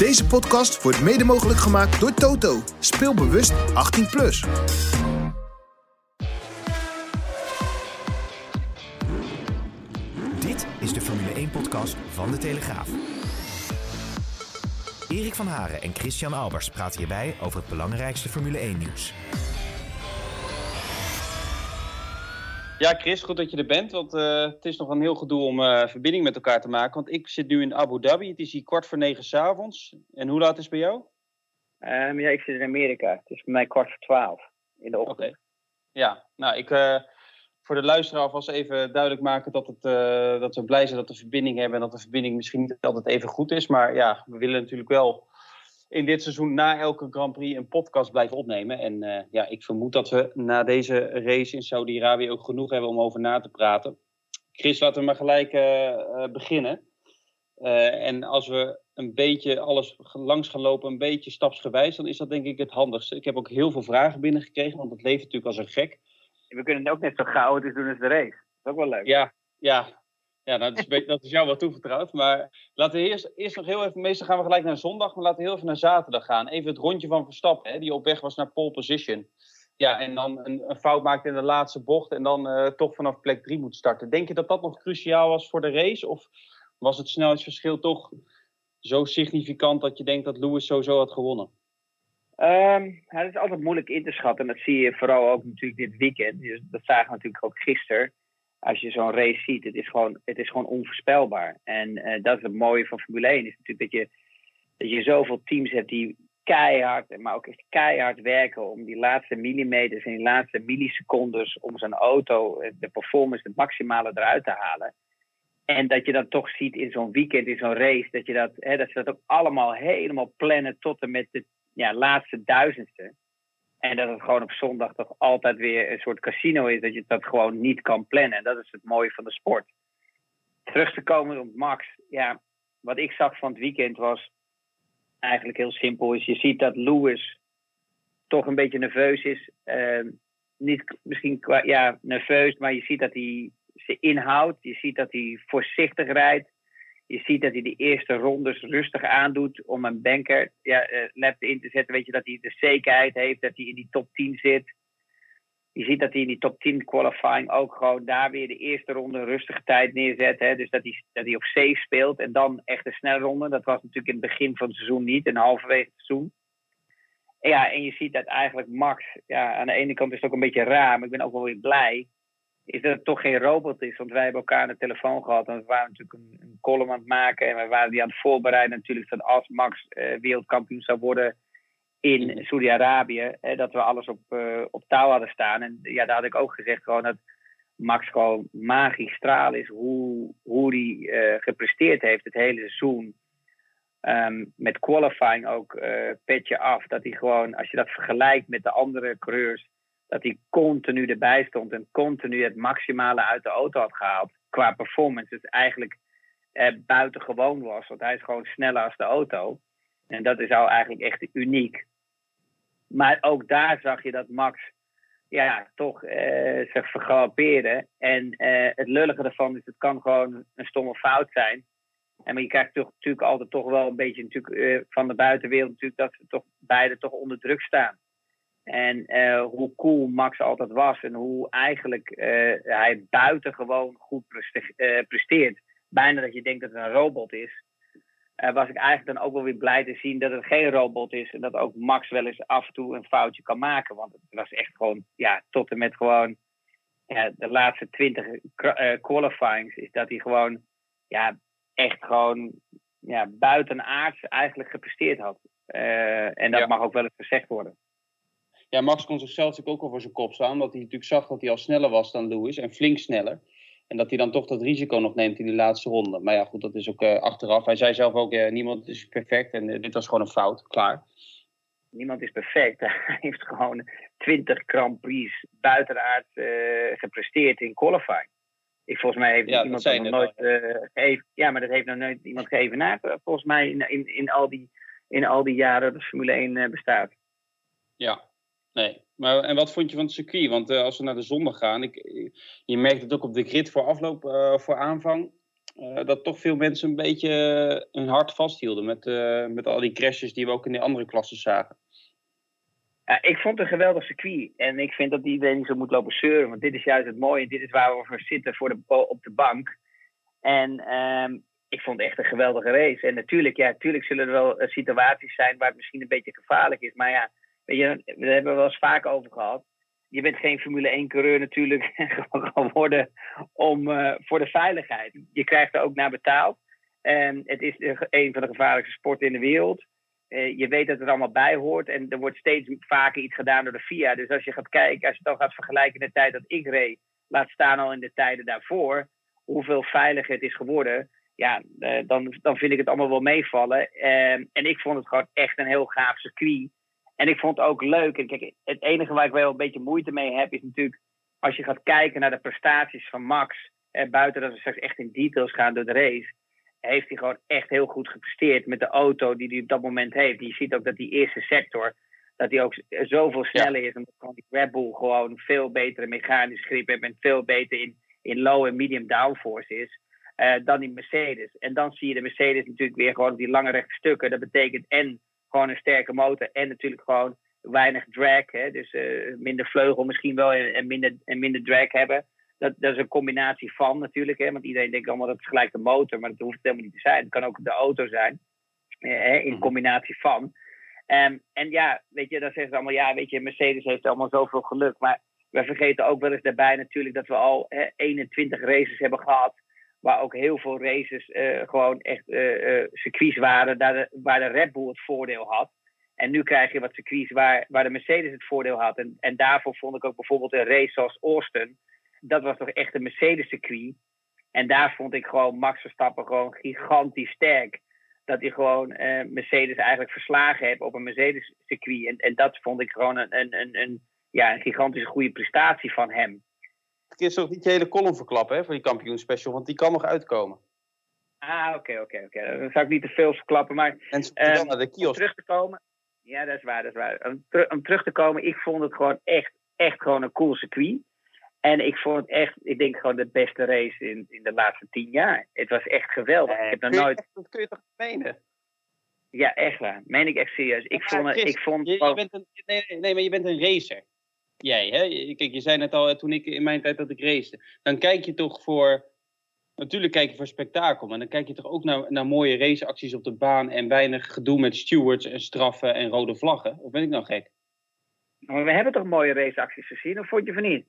Deze podcast wordt mede mogelijk gemaakt door Toto. Speel bewust 18 plus. Dit is de Formule 1 podcast van de Telegraaf. Erik van Haren en Christian Albers praten hierbij over het belangrijkste Formule 1 nieuws. Ja, Chris, goed dat je er bent. Want uh, het is nog een heel gedoe om uh, verbinding met elkaar te maken. Want ik zit nu in Abu Dhabi. Het is hier kwart voor negen s'avonds. En hoe laat is het bij jou? Um, ja, ik zit in Amerika. Het is bij mij kwart voor twaalf in de ochtend. Oké. Okay. Ja, nou, ik, uh, voor de luisteraar alvast even duidelijk maken dat, het, dat we blij zijn dat we verbinding hebben. En dat de verbinding misschien niet altijd even goed is. Maar ja, we willen natuurlijk wel in dit seizoen na elke Grand Prix een podcast blijven opnemen. En uh, ja, ik vermoed dat we na deze race in Saudi-Arabië ook genoeg hebben om over na te praten. Chris, laten we maar gelijk uh, beginnen. Uh, en als we een beetje alles langs gaan lopen, een beetje stapsgewijs, dan is dat denk ik het handigste. Ik heb ook heel veel vragen binnengekregen, want het leeft natuurlijk als een gek. We kunnen het ook net zo chaotisch doen als de race. Dat is ook wel leuk. Ja, ja, ja, dat, is, dat is jou wel toevertrouwd. Maar laten we eerst, eerst nog heel even, meestal gaan we gelijk naar zondag, maar laten we heel even naar zaterdag gaan. Even het rondje van Verstappen, hè, die op weg was naar pole position. Ja, en dan een, een fout maakt in de laatste bocht en dan uh, toch vanaf plek 3 moet starten. Denk je dat dat nog cruciaal was voor de race? Of was het snelheidsverschil toch zo significant dat je denkt dat Lewis sowieso had gewonnen? Ja, dat is altijd moeilijk in te schatten. En dat zie je vooral ook natuurlijk dit weekend. Dus dat zagen we natuurlijk ook gisteren als je zo'n race ziet, het is gewoon, het is gewoon onvoorspelbaar. En uh, dat is het mooie van Formule 1, is natuurlijk dat je, dat je zoveel teams hebt die keihard, maar ook echt keihard werken om die laatste millimeters en die laatste millisecondes om zijn auto, de performance, het maximale eruit te halen. En dat je dat toch ziet in zo'n weekend, in zo'n race, dat, je dat, hè, dat ze dat ook allemaal helemaal plannen tot en met de ja, laatste duizendste. En dat het gewoon op zondag toch altijd weer een soort casino is. Dat je dat gewoon niet kan plannen. En dat is het mooie van de sport. Terug te komen op Max. Ja, wat ik zag van het weekend was eigenlijk heel simpel. Is je ziet dat Lewis toch een beetje nerveus is. Uh, niet misschien qua, ja, nerveus, maar je ziet dat hij ze inhoudt. Je ziet dat hij voorzichtig rijdt. Je ziet dat hij de eerste rondes rustig aandoet om een banker ja, uh, lap in te zetten. Weet je dat hij de zekerheid heeft dat hij in die top 10 zit. Je ziet dat hij in die top 10 qualifying ook gewoon daar weer de eerste ronde rustige tijd neerzet. Hè? Dus dat hij, dat hij op safe speelt en dan echt een snelle ronde. Dat was natuurlijk in het begin van het seizoen niet en halverwege het seizoen. En ja, en je ziet dat eigenlijk Max, ja, aan de ene kant is het ook een beetje raar, maar ik ben ook wel weer blij is dat het toch geen robot is. Want wij hebben elkaar aan de telefoon gehad. En we waren natuurlijk een, een column aan het maken. En we waren die aan het voorbereiden natuurlijk. Dat als Max uh, wereldkampioen zou worden in Saudi-Arabië. dat we alles op, uh, op touw hadden staan. En ja, daar had ik ook gezegd gewoon dat Max gewoon magistraal is. Hoe, hoe hij uh, gepresteerd heeft het hele seizoen. Um, met qualifying ook petje af. Dat hij gewoon, als je dat vergelijkt met de andere coureurs dat hij continu erbij stond en continu het maximale uit de auto had gehaald. Qua performance. Dus eigenlijk eh, buitengewoon was. Want hij is gewoon sneller als de auto. En dat is al eigenlijk echt uniek. Maar ook daar zag je dat Max ja, toch eh, zich vergalopeerde. En eh, het lullige ervan is, het kan gewoon een stomme fout zijn. En maar je krijgt toch, natuurlijk altijd toch wel een beetje natuurlijk, uh, van de buitenwereld natuurlijk, dat ze toch beide toch onder druk staan. En uh, hoe cool Max altijd was en hoe eigenlijk uh, hij buitengewoon goed uh, presteert. Bijna dat je denkt dat het een robot is. was ik eigenlijk dan ook wel weer blij te zien dat het geen robot is. En dat ook Max wel eens af en toe een foutje kan maken. Want het was echt gewoon, ja, tot en met gewoon ja, de laatste twintig qualifyings. Is dat hij gewoon, ja, echt gewoon ja, buitenaards eigenlijk gepresteerd had. en dat Ja. mag ook wel eens gezegd worden. Ja, Max kon zichzelf natuurlijk ook al voor zijn kop staan. Omdat hij natuurlijk zag dat hij al sneller was dan Lewis. En flink sneller. En dat hij dan toch dat risico nog neemt in die laatste ronde. Maar ja, goed, dat is ook eh, achteraf. Hij zei zelf ook, eh, niemand is perfect. En eh, dit was gewoon een fout. Klaar. niemand is perfect. Hij heeft gewoon 20 Grand Prix buitenaard uh, gepresteerd in qualifying. Ik, volgens mij heeft Ja, iemand dat nog nooit eh, gegeven. Ja, maar dat heeft nog nooit iemand geëvenaard. eh, Volgens mij in, in, in, al die, in al die jaren dat Formule 1 eh, bestaat. Ja, nee. Maar, en wat vond je van het circuit? Want eh, als we naar de zondag gaan, ik, je merkt het ook op de grid voor afloop, eh, voor aanvang, eh, dat toch veel mensen een beetje hun hart vasthielden met, met al die crashes die we ook in de andere klassen zagen. Ja, ik vond het een geweldig circuit. En ik vind dat iedereen niet zo moet lopen zeuren. Want dit is juist het mooie. Dit is waar we voor zitten voor op de bank. En ehm, ik vond het echt een geweldige race. En natuurlijk, ja, natuurlijk zullen er wel situaties zijn waar het misschien een beetje gevaarlijk is. Maar ja, weet je, we hebben wel eens vaak over gehad. Je bent geen Formule 1-coureur natuurlijk geworden om, eh, voor de veiligheid. Je krijgt er ook naar betaald. En het is een van de gevaarlijkste sporten in de wereld. Eh, je weet dat het allemaal bij hoort. En er wordt steeds vaker iets gedaan door de FIA. Dus als je gaat kijken, als je het dan gaat vergelijken in de tijd dat ik reed, laat staan al in de tijden daarvoor, hoeveel veiliger het is geworden. Ja, eh, dan, dan vind ik het allemaal wel meevallen. Eh, en ik vond het gewoon echt een heel gaaf circuit. En ik vond het ook leuk. En kijk, het enige waar ik wel een beetje moeite mee heb, is natuurlijk als je gaat kijken naar de prestaties van Max. Eh, buiten dat we straks echt in details gaan door de race heeft hij gewoon echt heel goed gepresteerd met de auto die hij op dat moment heeft. Je ziet ook dat die eerste sector, dat hij ook zoveel sneller is. Omdat gewoon die Red Bull gewoon veel betere mechanisch grip heeft en veel beter in, in low en medium downforce is. eh, dan die Mercedes. En dan zie je de Mercedes natuurlijk weer gewoon die lange rechte stukken. Dat betekent en gewoon een sterke motor en natuurlijk gewoon weinig drag. Hè? Dus eh, minder vleugel misschien wel en, en, minder, en minder drag hebben. Dat, dat is een combinatie van natuurlijk. Hè? Want iedereen denkt allemaal dat het gelijk de motor, maar dat hoeft het helemaal niet te zijn. Het kan ook de auto zijn. eh, hè, in Mhm. combinatie van. Ehm, en ja, weet je, dan zeggen ze allemaal, ja, weet je, Mercedes heeft allemaal zoveel geluk. Maar we vergeten ook wel eens daarbij natuurlijk dat we al hè, 21 races hebben gehad. Waar ook heel veel races eh, gewoon echt eh, circuits waren waar de Red Bull het voordeel had. En nu krijg je wat circuits waar, waar de Mercedes het voordeel had. En, en daarvoor vond ik ook bijvoorbeeld een race zoals Austin. Dat was toch echt een Mercedes circuit. En daar vond ik gewoon Max Verstappen gewoon gigantisch sterk. Dat hij gewoon Mercedes eigenlijk verslagen heeft op een Mercedes circuit. En, en dat vond ik gewoon een, een, een, een, ja, een gigantische goede prestatie van hem. Is toch niet je hele column verklappen hè, voor die kampioenspecial, want die kan nog uitkomen. Ah, oké, oké, oké. Dan zou ik niet te veel verklappen. Maar Mensen moeten Ehm, wel naar de om kiosk. terug te komen. Ja, dat is waar, dat is waar. Om, teru- om terug te komen, ik vond het gewoon echt, echt gewoon een cool circuit. En ik vond het echt, ik denk gewoon de beste race in, in de laatste tien jaar. Het was echt geweldig. ik heb nog nooit, echt- dat kun je toch menen? ja, echt waar. Meen ik echt serieus. Ik Ja, vond, het- ik vond Je, je gewoon- bent een, nee, nee, nee, maar je bent een racer. Jij, hè? Je- Kijk, je zei net al, toen ik in mijn tijd dat ik race. Dan kijk je toch voor... Natuurlijk kijk je voor spektakel, maar dan kijk je toch ook naar, naar mooie raceacties op de baan en weinig gedoe met stewards en straffen en rode vlaggen? Of ben ik nou gek? maar we hebben toch mooie raceacties gezien, of vond je van niet?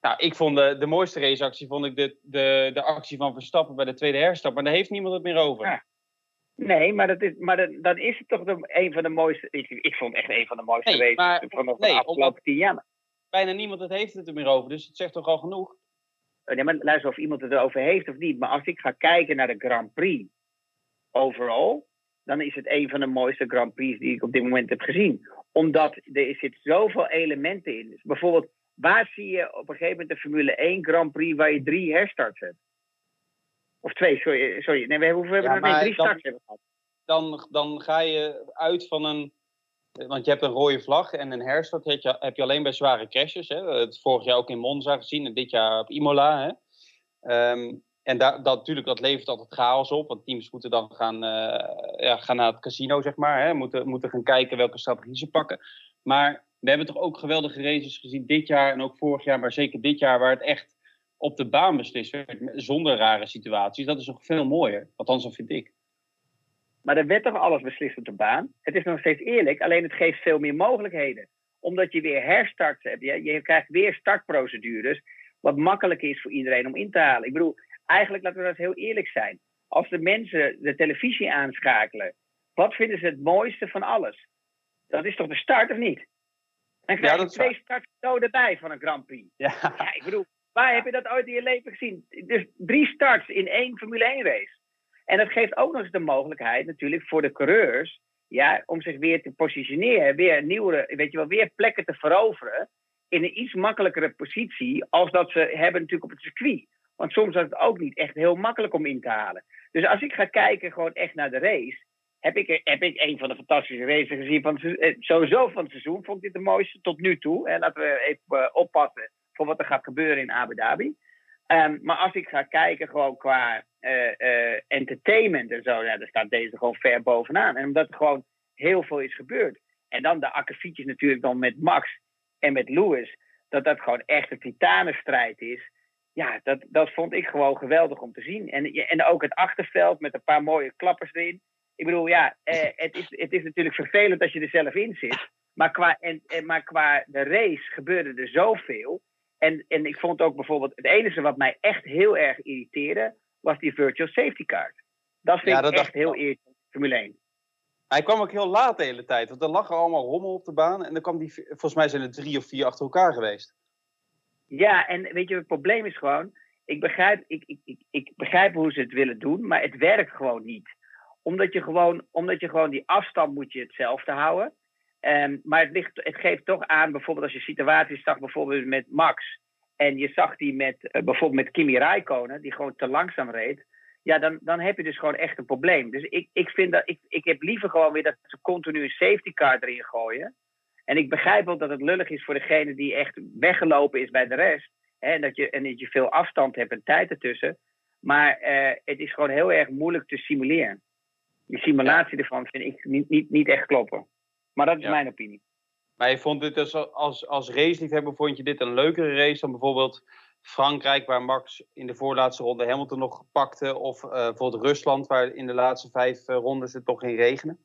Nou, ik vond de, de mooiste raceactie vond ik de, de, de actie van Verstappen bij de tweede herstap, maar daar heeft niemand het meer over. Ja. Nee, maar, dat is, maar dat, dan is het toch de, een van de mooiste. Ik, ik vond echt een van de mooiste Nee, races maar- van, de- afgelopen tien jaar. Bijna niemand het heeft het er meer over, dus het zegt toch al genoeg? Nee, maar luister of iemand het erover heeft of niet. Maar als ik ga kijken naar de Grand Prix overal, dan is het een van de mooiste Grand Prix die ik op dit moment heb gezien. Omdat er zit zoveel elementen in. Dus bijvoorbeeld, waar zie je op een gegeven moment de Formule 1 Grand Prix waar je drie herstarts hebt? Of twee, sorry. sorry. Nee, we hebben, hoeveel hebben we? Nee, drie dan- starts hebben we gehad. dan, dan ga je uit van een. Want je hebt een rode vlag en een herstart heb je, heb je alleen bij zware crashes. Hè? Het vorig jaar ook in Monza gezien en dit jaar op Imola. Hè? Ehm, en daar dat, natuurlijk, dat levert altijd chaos op. Want teams moeten dan gaan, eh, ja, gaan naar het casino, zeg maar. Hè? Moeten, moeten gaan kijken welke strategie ze pakken. Maar we hebben toch ook geweldige races gezien dit jaar en ook vorig jaar. Maar zeker dit jaar waar het echt op de baan beslist werd. Zonder rare situaties. Dat is nog veel mooier. Althans, dat vind ik. Maar er werd toch alles beslist op de baan? Het is nog steeds eerlijk, alleen het geeft veel meer mogelijkheden. Omdat je weer herstarts hebt. Je, je krijgt weer startprocedures. Wat makkelijker is voor iedereen om in te halen. Ik bedoel, eigenlijk laten we dat heel eerlijk zijn. Als de mensen de televisie aanschakelen, wat vinden ze het mooiste van alles? Dat is toch de start of niet? Dan krijg je twee starts zo erbij van een Grand Prix. Ja. Ja, ik bedoel, waar heb je dat ooit in je leven gezien? Dus drie starts in één Formule 1 race. En dat geeft ook nog eens de mogelijkheid natuurlijk voor de coureurs. Ja, om zich weer te positioneren, weer nieuwe, weet je wel, weer plekken te veroveren in een iets makkelijkere positie als dat ze hebben natuurlijk op het circuit. Want soms is het ook niet echt heel makkelijk om in te halen. Dus als ik ga kijken gewoon echt naar de race, heb ik, heb ik een van de fantastische races gezien van eh, sowieso van het seizoen. Vond ik dit de mooiste tot nu toe. En laten we even uh, oppassen voor wat er gaat gebeuren in Abu Dhabi. Um, maar als ik ga kijken gewoon qua uh, entertainment en zo, ja, dan staat deze gewoon ver bovenaan. En omdat er gewoon heel veel is gebeurd. En dan de akkefietjes natuurlijk dan met Max en met Lewis. Dat dat gewoon echt een titanenstrijd is. Ja, dat, dat vond ik gewoon geweldig om te zien. En, en ook het achterveld met een paar mooie klappers erin. Ik bedoel, ja, eh, het, is, het is natuurlijk vervelend als je er zelf in zit. Maar qua, en, maar qua de race gebeurde er zoveel. En, en ik vond ook bijvoorbeeld, het enige wat mij echt heel erg irriteerde, was die virtual safety card. Dat vind ik echt heel irritant, Formule 1. Hij kwam ook heel laat de hele tijd, want er lag allemaal rommel op de baan. En dan kwam die, volgens mij zijn er drie of vier achter elkaar geweest. Ja, en weet je, het probleem is gewoon, ik begrijp, ik, ik, ik, ik begrijp hoe ze het willen doen, maar het werkt gewoon niet. Omdat je gewoon, omdat je gewoon die afstand moet je hetzelfde houden. Um, maar het, ligt, het geeft toch aan, bijvoorbeeld als je situaties zag, bijvoorbeeld met Max. En je zag die met, uh, bijvoorbeeld met Kimi Räikkönen, die gewoon te langzaam reed. Ja, dan, dan heb je dus gewoon echt een probleem. Dus ik, ik vind dat, ik, ik heb liever gewoon weer dat ze continu een safety car erin gooien. En ik begrijp ook dat het lullig is voor degene die echt weggelopen is bij de rest. Hè, en, dat je, en dat je veel afstand hebt en tijd ertussen. Maar uh, het is gewoon heel erg moeilijk te simuleren. Die simulatie ervan vind ik niet, niet, niet echt kloppen. Maar dat is mijn opinie. Maar je vond dit dus als, als raceliefhebber, vond je dit een leukere race dan bijvoorbeeld Frankrijk, waar Max in de voorlaatste ronde Hamilton nog pakte, of uh, bijvoorbeeld Rusland, waar in de laatste vijf uh, rondes het toch ging regenen?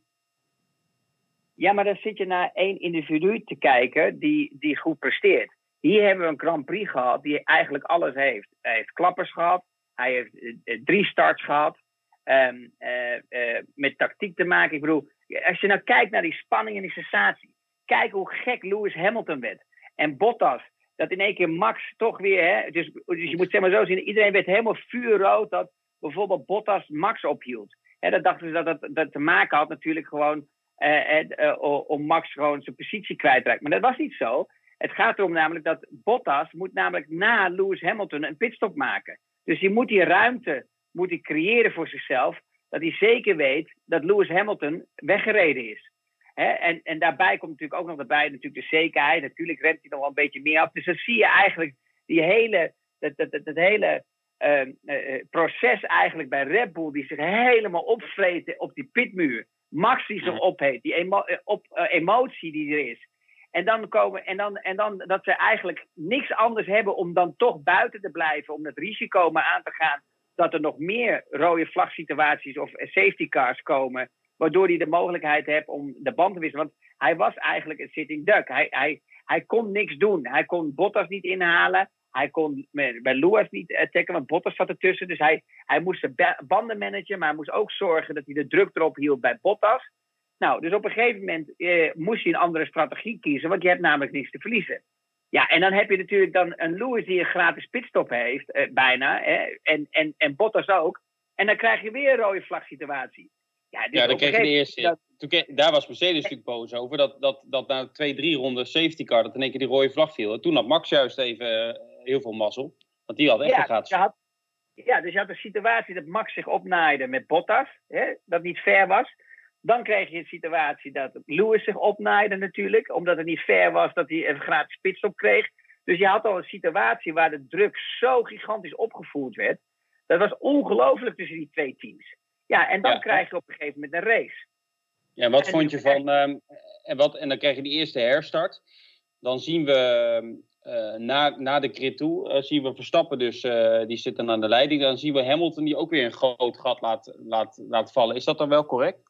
Ja, maar dan zit je naar één individu te kijken die, die goed presteert. Hier hebben we een Grand Prix gehad die eigenlijk alles heeft. Hij heeft klappers gehad, hij heeft uh, drie starts gehad, um, met tactiek te maken. Ik bedoel, als je nou kijkt naar die spanning en die sensatie. Kijk hoe gek Lewis Hamilton werd. En Bottas, dat in één keer Max toch weer. Hè, dus, dus je moet zeg maar zo zien: iedereen werd helemaal vuurrood dat bijvoorbeeld Bottas Max ophield. Hè, dat dachten ze dat dat, dat te maken had natuurlijk gewoon eh, uh, om Max gewoon zijn positie kwijt te raken. Maar dat was niet zo. Het gaat erom namelijk dat Bottas moet namelijk na Lewis Hamilton een pitstop maken. Dus je moet die ruimte moet hij creëren voor zichzelf dat hij zeker weet dat Lewis Hamilton weggereden is. en, en daarbij komt natuurlijk ook nog erbij natuurlijk de zekerheid. Natuurlijk rent hij nog wel een beetje meer af. Dus dan zie je eigenlijk die hele, dat, dat, dat, dat hele uh, uh, proces eigenlijk bij Red Bull... die zich helemaal opvreten op die pitmuur. Max die zich opheet, die emo op, uh, emotie die er is. En dan, komen, en, dan, en dan dat ze eigenlijk niks anders hebben om dan toch buiten te blijven... om het risico maar aan te gaan dat er nog meer rode vlagsituaties of safety cars komen. Waardoor hij de mogelijkheid heeft om de band te wisselen. Want hij was eigenlijk een sitting duck. Hij, hij, hij kon niks doen. Hij kon Bottas niet inhalen. Hij kon bij Lewis niet attacken, want Bottas zat ertussen. Dus hij, hij moest de banden managen, maar hij moest ook zorgen dat hij de druk erop hield bij Bottas. Nou, dus op een gegeven moment eh, moest hij een andere strategie kiezen, want je hebt namelijk niks te verliezen. Ja, en dan heb je natuurlijk dan een Lewis die een gratis pitstop heeft, eh, bijna. Hè, en, en, en Bottas ook. En dan krijg je weer een rode vlag situatie. Ja, dus ja dan kreeg je de eerste. Dat... Toen, daar was Mercedes natuurlijk boos over. Dat, dat, dat na twee, drie ronden safety car, dat in één keer die rode vlag viel. En toen had Max juist even uh, heel veel mazzel. Want die had echt ja, een gratis. Had, ja, dus je had een situatie dat Max zich opnaaide met Bottas. Hè, dat niet fair was. Dan kreeg je een situatie dat Lewis zich opnaaide natuurlijk. Omdat het niet fair was dat hij een gratis pitstop kreeg. Dus je had al een situatie waar de druk zo gigantisch opgevoerd werd. Dat was ongelooflijk tussen die twee teams. Ja, en dan ja. krijg je op een gegeven moment een race. Ja, wat en vond je van... Um, en, wat, en dan krijg je die eerste herstart. Dan zien we uh, na, na de grid toe, uh, zien we Verstappen dus, uh, die zitten aan de leiding. Dan zien we Hamilton die ook weer een groot gat laat, laat, laat vallen. Is dat dan wel correct?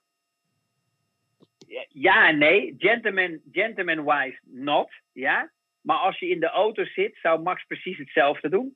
Ja en nee. Gentleman, gentleman-wise not. Ja. Maar als je in de auto zit, zou Max precies hetzelfde doen.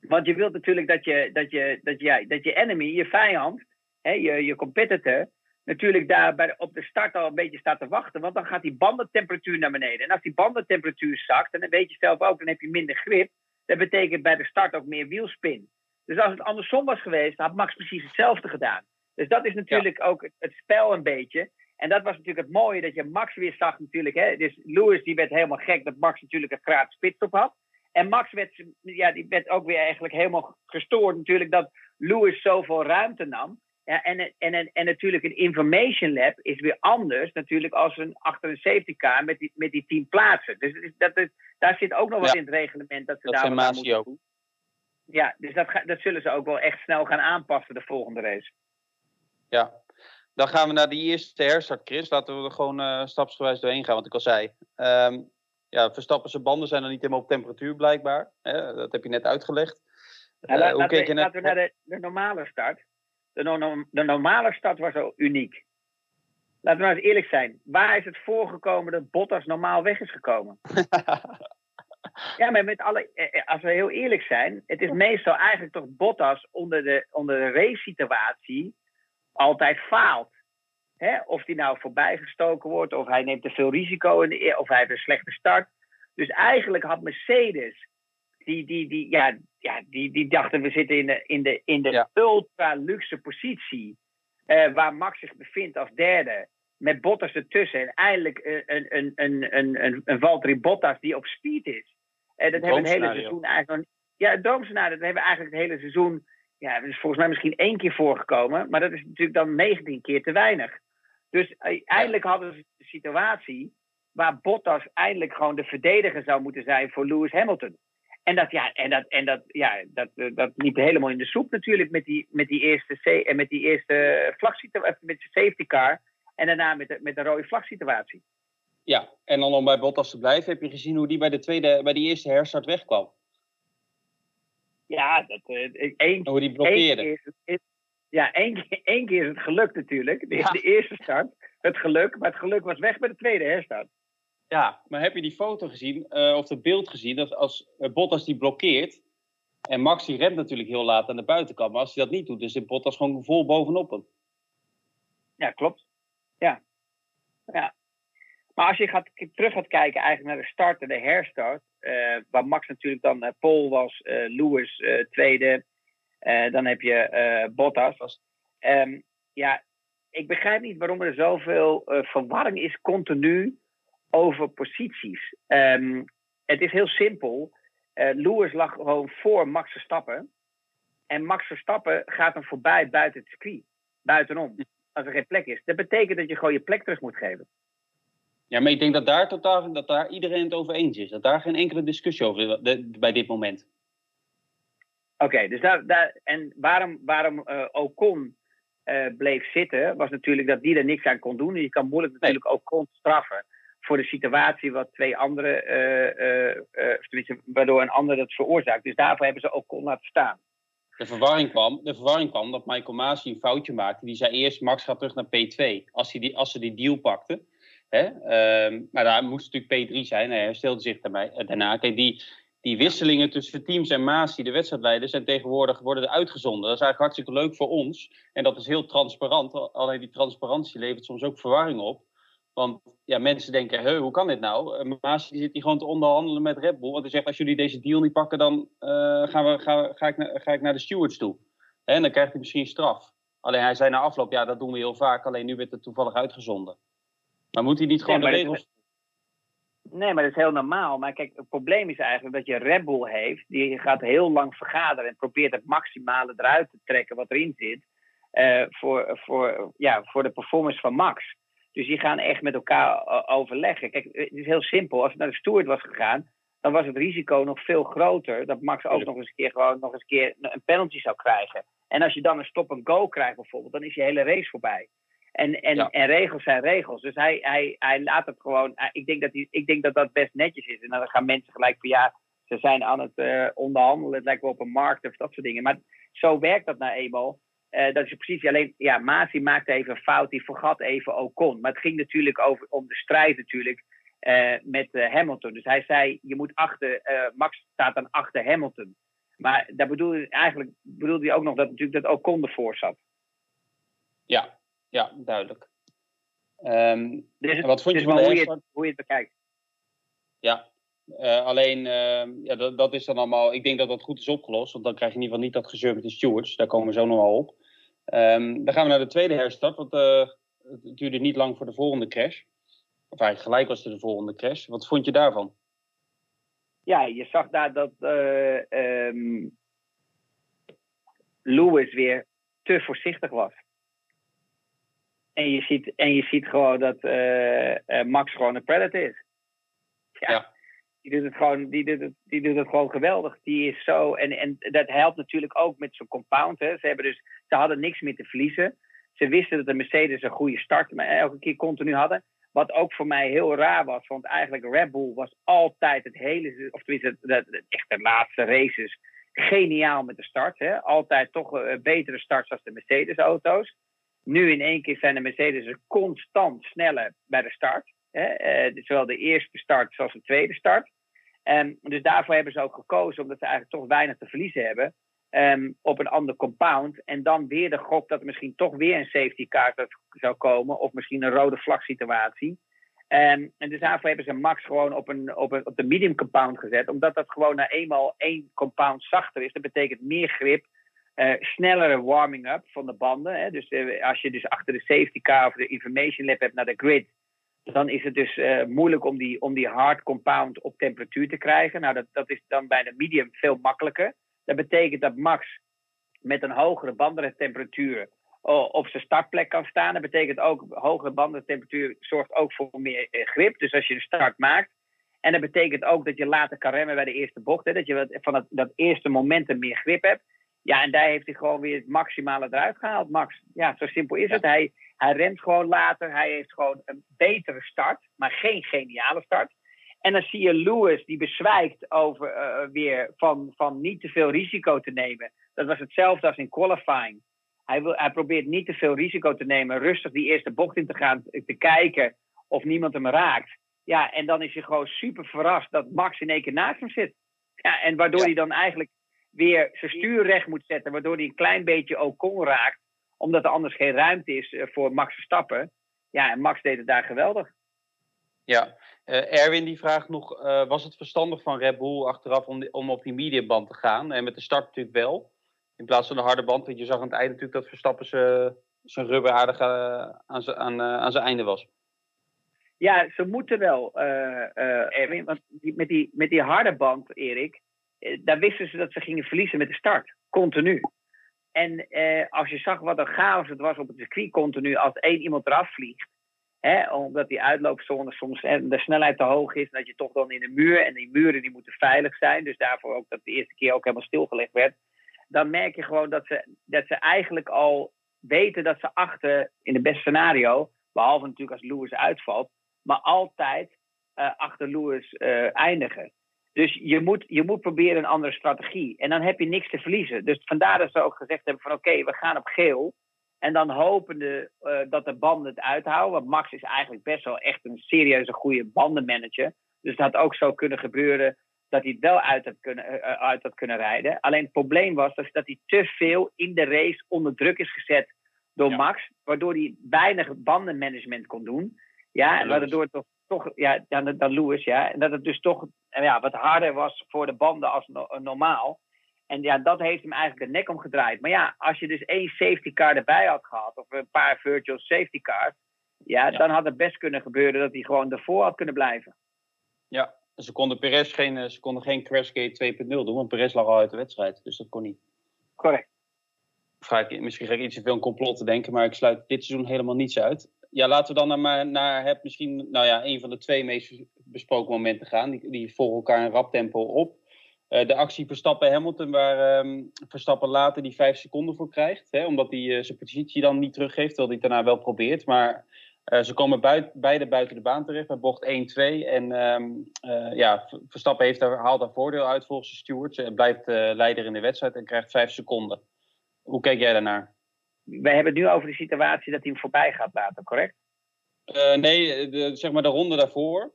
Want je wilt natuurlijk dat je, dat je, dat je, dat je enemy, je vijand, hè, je, je competitor, natuurlijk daar bij de, op de start al een beetje staat te wachten. Want dan gaat die bandentemperatuur naar beneden. En als die bandentemperatuur zakt, en dan weet je zelf ook, dan heb je minder grip. Dat betekent bij de start ook meer wielspin. Dus als het andersom was geweest, had Max precies hetzelfde gedaan. Dus dat is natuurlijk ja. ook het spel een beetje. En dat was natuurlijk het mooie dat je Max weer zag natuurlijk. Hè? Dus Lewis die werd helemaal gek dat Max natuurlijk een gratis pitstop had. En Max werd, ja, die werd ook weer eigenlijk helemaal gestoord natuurlijk dat Lewis zoveel ruimte nam. Ja, en, en, en, natuurlijk een information lab is weer anders natuurlijk als een achter een safety car met die, met die tien plaatsen. Dus dat is, daar zit ook nog wat in het reglement dat ze dat daar wat moeten doen. Ja, dus dat, dat zullen ze ook wel echt snel gaan aanpassen de volgende race. Ja, dan gaan we naar die eerste herstart, Chris. Laten we er gewoon uh, stapsgewijs doorheen gaan, wat ik al zei. Um, ja, Verstappen zijn banden zijn nog niet helemaal op temperatuur blijkbaar. Hè? Dat heb je net uitgelegd. Uh, laten, we, laten we naar de, de normale start de, no de normale start was al uniek. Laten we nou eens eerlijk zijn. Waar is het voorgekomen dat Bottas normaal weg is gekomen? ja, maar met alle, eh, eh, als we heel eerlijk zijn, het is meestal eigenlijk toch Bottas onder de, onder de race-situatie altijd faalt. Hè? Of die nou voorbijgestoken wordt, of hij neemt te veel risico, in of hij heeft een slechte start. Dus eigenlijk had Mercedes die, die, die, ja, ja, die, die dachten we zitten in de, in de, in de ultra luxe positie. Uh, waar Max zich bevindt als derde. Met Bottas ertussen. En eindelijk een, een, een, een, een, een Valtteri Bottas die op speed is. En uh, dat hebben we het hele seizoen eigenlijk Ja, het. Dat hebben we eigenlijk het hele seizoen. Ja, dat is volgens mij misschien één keer voorgekomen. Maar dat is natuurlijk dan 19 keer te weinig. Dus uh, eindelijk hadden ze de situatie. Waar Bottas eindelijk gewoon de verdediger zou moeten zijn voor Lewis Hamilton. En dat, ja, en dat, en dat, ja, dat, eh, dat liep helemaal in de soep natuurlijk met die, met die eerste, eh, met die eerste met de safety car. En daarna met de, met de rode vlagsituatie. Ja, en dan om bij Bottas te blijven, heb je gezien hoe die bij de, tweede, bij die eerste herstart wegkwam? Ja, dat, uh, één, hoe die. Één keer, is, ja, één keer, één keer is het geluk natuurlijk. De, de eerste start, het geluk. Maar het geluk was weg bij de tweede herstart. Ja, maar heb je die foto gezien, uh, of het beeld gezien, dat als uh, Bottas die blokkeert, en Max die remt natuurlijk heel laat aan de buitenkant, maar als hij dat niet doet, dan zit Bottas gewoon vol bovenop hem. Ja, klopt. Ja. ja. Maar als je gaat, terug gaat kijken eigenlijk naar de start en de herstart, uh, waar Max natuurlijk dan uh, Paul was, Lewis tweede, dan heb je Bottas. Um, ja, ik begrijp niet waarom er zoveel verwarring is continu over posities. Um, het is heel simpel. Uh, Lewis lag gewoon voor Max Verstappen. En Max Verstappen gaat hem voorbij buiten het circuit. Buitenom. Als er geen plek is. Dat betekent dat je gewoon je plek terug moet geven. Ja, maar ik denk dat daar, totaal, dat daar iedereen het over eens is. Dat daar geen enkele discussie over is bij dit moment. Oké, okay, dus daar, daar, en waarom, waarom uh, Ocon uh, bleef zitten, was natuurlijk dat die er niks aan kon doen. Je kan moeilijk natuurlijk nee. Ocon straffen voor de situatie wat twee anderen, uh, uh, waardoor een ander dat veroorzaakt. Dus daarvoor hebben ze ook kon laten staan. De verwarring, kwam, de verwarring kwam dat Michael Masi een foutje maakte. Die zei eerst Max gaat terug naar P2 als, hij die, als ze die deal pakten. Hè? Uh, maar daar moest natuurlijk P3 zijn. Hij herstelde zich daarmee, daarna. Kijk, die, die wisselingen tussen teams en Masi, de wedstrijdleiders, zijn tegenwoordig worden uitgezonden. Dat is eigenlijk hartstikke leuk voor ons. En dat is heel transparant. Alleen die transparantie levert soms ook verwarring op. Want ja, mensen denken, He, hoe kan dit nou? Uh, Maas die zit hier gewoon te onderhandelen met Red Bull. Want hij zegt, als jullie deze deal niet pakken, dan uh, gaan we, ga, ga, ik ga ik naar de stewards toe. En dan krijgt hij misschien straf. Alleen hij zei na afloop, ja, dat doen we heel vaak. Alleen nu werd het toevallig uitgezonden. Maar moet hij niet gewoon nee, de regels... Nee, maar dat is heel normaal. Maar kijk, het probleem is eigenlijk dat je Red Bull heeft. Die gaat heel lang vergaderen en probeert het maximale eruit te trekken wat erin zit. Uh, voor, voor, ja, voor de performance van Max. Dus die gaan echt met elkaar eh, overleggen. Kijk, het is heel simpel. Als het naar de steward was gegaan, dan was het risico nog veel groter dat Max ook nog eens een keer gewoon nog eens een keer een penalty zou krijgen. En als je dan een stop en go krijgt bijvoorbeeld, dan is je hele race voorbij. En, en, ja. en regels zijn regels. Dus hij, hij, hij laat het gewoon. Ik denk, dat hij, ik denk dat dat best netjes is. En dan gaan mensen gelijk van ja, ze zijn aan het uh, onderhandelen. Het lijkt wel op een markt of dat soort dingen. Maar zo werkt dat nou eenmaal. Uh, dat is precies alleen, ja, Masi maakte even een fout, die vergat even Ocon. Maar het ging natuurlijk over, om de strijd natuurlijk uh, met uh, Hamilton. Dus hij zei, je moet achter, Max staat dan achter Hamilton. Maar daar bedoelde, eigenlijk bedoelde hij ook nog dat natuurlijk dat Ocon ervoor zat. Ja, ja, duidelijk. Um, dus het, wat vond je van hoe, je het, hoe je het bekijkt. Ja, uh, alleen, uh, ja, dat, dat, is dan allemaal. Ik denk dat dat goed is opgelost. Want dan krijg je in ieder geval niet dat gezeur met de stewards. Daar komen we zo nog wel op. Um, dan gaan we naar de tweede herstart. Want uh, het duurde niet lang voor de volgende crash. Of eigenlijk gelijk was er de volgende crash. Wat vond je daarvan? Ja, je zag daar dat uh, Lewis weer te voorzichtig was. En je ziet, en je ziet gewoon dat uh, Max gewoon een predator is. Ja. Die, doet het gewoon, die, doet het, die doet het gewoon geweldig. Die is zo. En, en dat helpt natuurlijk ook met zo'n compound. Hè. Ze, hebben dus, ze hadden niks meer te verliezen. Ze wisten dat de Mercedes een goede start maar elke keer continu hadden. Wat ook voor mij heel raar was, want eigenlijk Red Bull was altijd het hele, of tenminste, de, echt de laatste races, geniaal met de start. Hè? Altijd toch uh, betere starts als de Mercedes-auto's. Nu in één keer zijn de Mercedes constant sneller bij de start. Hè? Uh, zowel de eerste start als de tweede start. Um, dus daarvoor hebben ze ook gekozen, omdat ze eigenlijk toch weinig te verliezen hebben. Um, op een ander compound. En dan weer de gok dat er misschien toch weer een safety car zou komen. Of misschien een rode vlag situatie. Um, en dus daarvoor hebben ze Max gewoon op, een, op, een, op de medium compound gezet. Omdat dat gewoon nou eenmaal één compound zachter is. Dat betekent meer grip. Uh, snellere warming up van de banden. Hè. Dus uh, als je dus achter de safety car of de information lab hebt naar de grid. Dan is het dus uh, moeilijk om die, om die hard compound op temperatuur te krijgen. Nou, dat, dat is dan bij de medium veel makkelijker. Dat betekent dat Max met een hogere bandentemperatuur op zijn startplek kan staan. Dat betekent ook hogere bandentemperatuur zorgt ook voor meer eh, grip. Dus als je de start maakt. En dat betekent ook dat je later kan remmen bij de eerste bocht. Hè, dat je van dat eerste momentum meer grip hebt. Ja, en daar heeft hij gewoon weer het maximale eruit gehaald, Max. Ja, zo simpel is het. Hij, hij remt gewoon later. Hij heeft gewoon een betere start, maar geen geniale start. En dan zie je Lewis die bezwijkt over uh, weer van, van niet te veel risico te nemen. Dat was hetzelfde als in qualifying. Hij, wil, hij probeert niet te veel risico te nemen, rustig die eerste bocht in te gaan, te kijken of niemand hem raakt. Ja, en dan is hij gewoon super verrast dat Max in één keer naast hem zit. Ja, en waardoor hij dan eigenlijk weer zijn stuur recht moet zetten, waardoor hij een klein beetje Ocon raakt, omdat er anders geen ruimte is voor Max Verstappen. Ja, en Max deed het daar geweldig. Ja, uh, Erwin die vraagt nog, uh, was het verstandig van Red Bull achteraf om, om op die mediumband te gaan? En met de start natuurlijk wel, in plaats van de harde band. Want je zag aan het einde natuurlijk dat Verstappen zijn rubber aardig uh, aan zijn aan, einde was. Ja, ze moeten wel, Erwin. Want die, met, die, met die harde band, Erik, daar wisten ze dat ze gingen verliezen met de start. Continu. En als je zag wat een chaos het was op het circuit continu, als één iemand eraf vliegt Hè, omdat die uitloopzone soms hè, de snelheid te hoog is. Dat je toch dan in de muur. En die muren die moeten veilig zijn. Dus daarvoor ook dat de eerste keer ook helemaal stilgelegd werd. Dan merk je gewoon dat ze, dat ze eigenlijk al weten dat ze achter, in het beste scenario. Behalve natuurlijk als Lewis uitvalt. Maar altijd uh, achter Lewis eindigen. Dus je moet, je moet proberen een andere strategie. En dan heb je niks te verliezen. Dus vandaar dat ze ook gezegd hebben van oké, we gaan op geel. En dan hopende uh, dat de banden het uithouden. Want Max is eigenlijk best wel echt een serieuze goede bandenmanager. Dus dat had ook zo kunnen gebeuren dat hij het wel uit had kunnen, uh, uit had kunnen rijden. Alleen het probleem was dat, dat hij te veel in de race onder druk is gezet door ja. Max. Waardoor hij weinig bandenmanagement kon doen. Ja, en waardoor het toch, toch ja, dan, dan Lewis, ja. En dat het dus toch ja, wat harder was voor de banden als no normaal. En ja, dat heeft hem eigenlijk de nek omgedraaid. Maar ja, als je dus één safety car erbij had gehad, of een paar virtual safety cars, ja, ja. dan had het best kunnen gebeuren dat hij gewoon ervoor had kunnen blijven. Ja, ze konden Perez geen, eh, ze konden geen Crashgate 2.0 doen, want Perez lag al uit de wedstrijd, dus dat kon niet. Correct. Ik, misschien ga ik iets te veel een complot te denken, maar ik sluit dit seizoen helemaal niets uit. Ja, laten we dan naar, naar het misschien, nou ja, een van de twee meest besproken momenten gaan. Die, die volgen elkaar in rap tempo op. Uh, de actie Verstappen-Hamilton, waar um, Verstappen later die vijf seconden voor krijgt. Hè, omdat hij uh, zijn positie dan niet teruggeeft, terwijl hij het daarna wel probeert. Maar uh, ze komen buit, beide buiten de baan terecht bij bocht 1-2. En um, ja, Verstappen heeft daar, haalt daar voordeel uit volgens de stewards. En blijft leider in de wedstrijd en krijgt vijf seconden. Hoe kijk jij daarnaar? Wij hebben het nu over de situatie dat hij hem voorbij gaat laten, correct? nee, de, zeg maar de ronde daarvoor.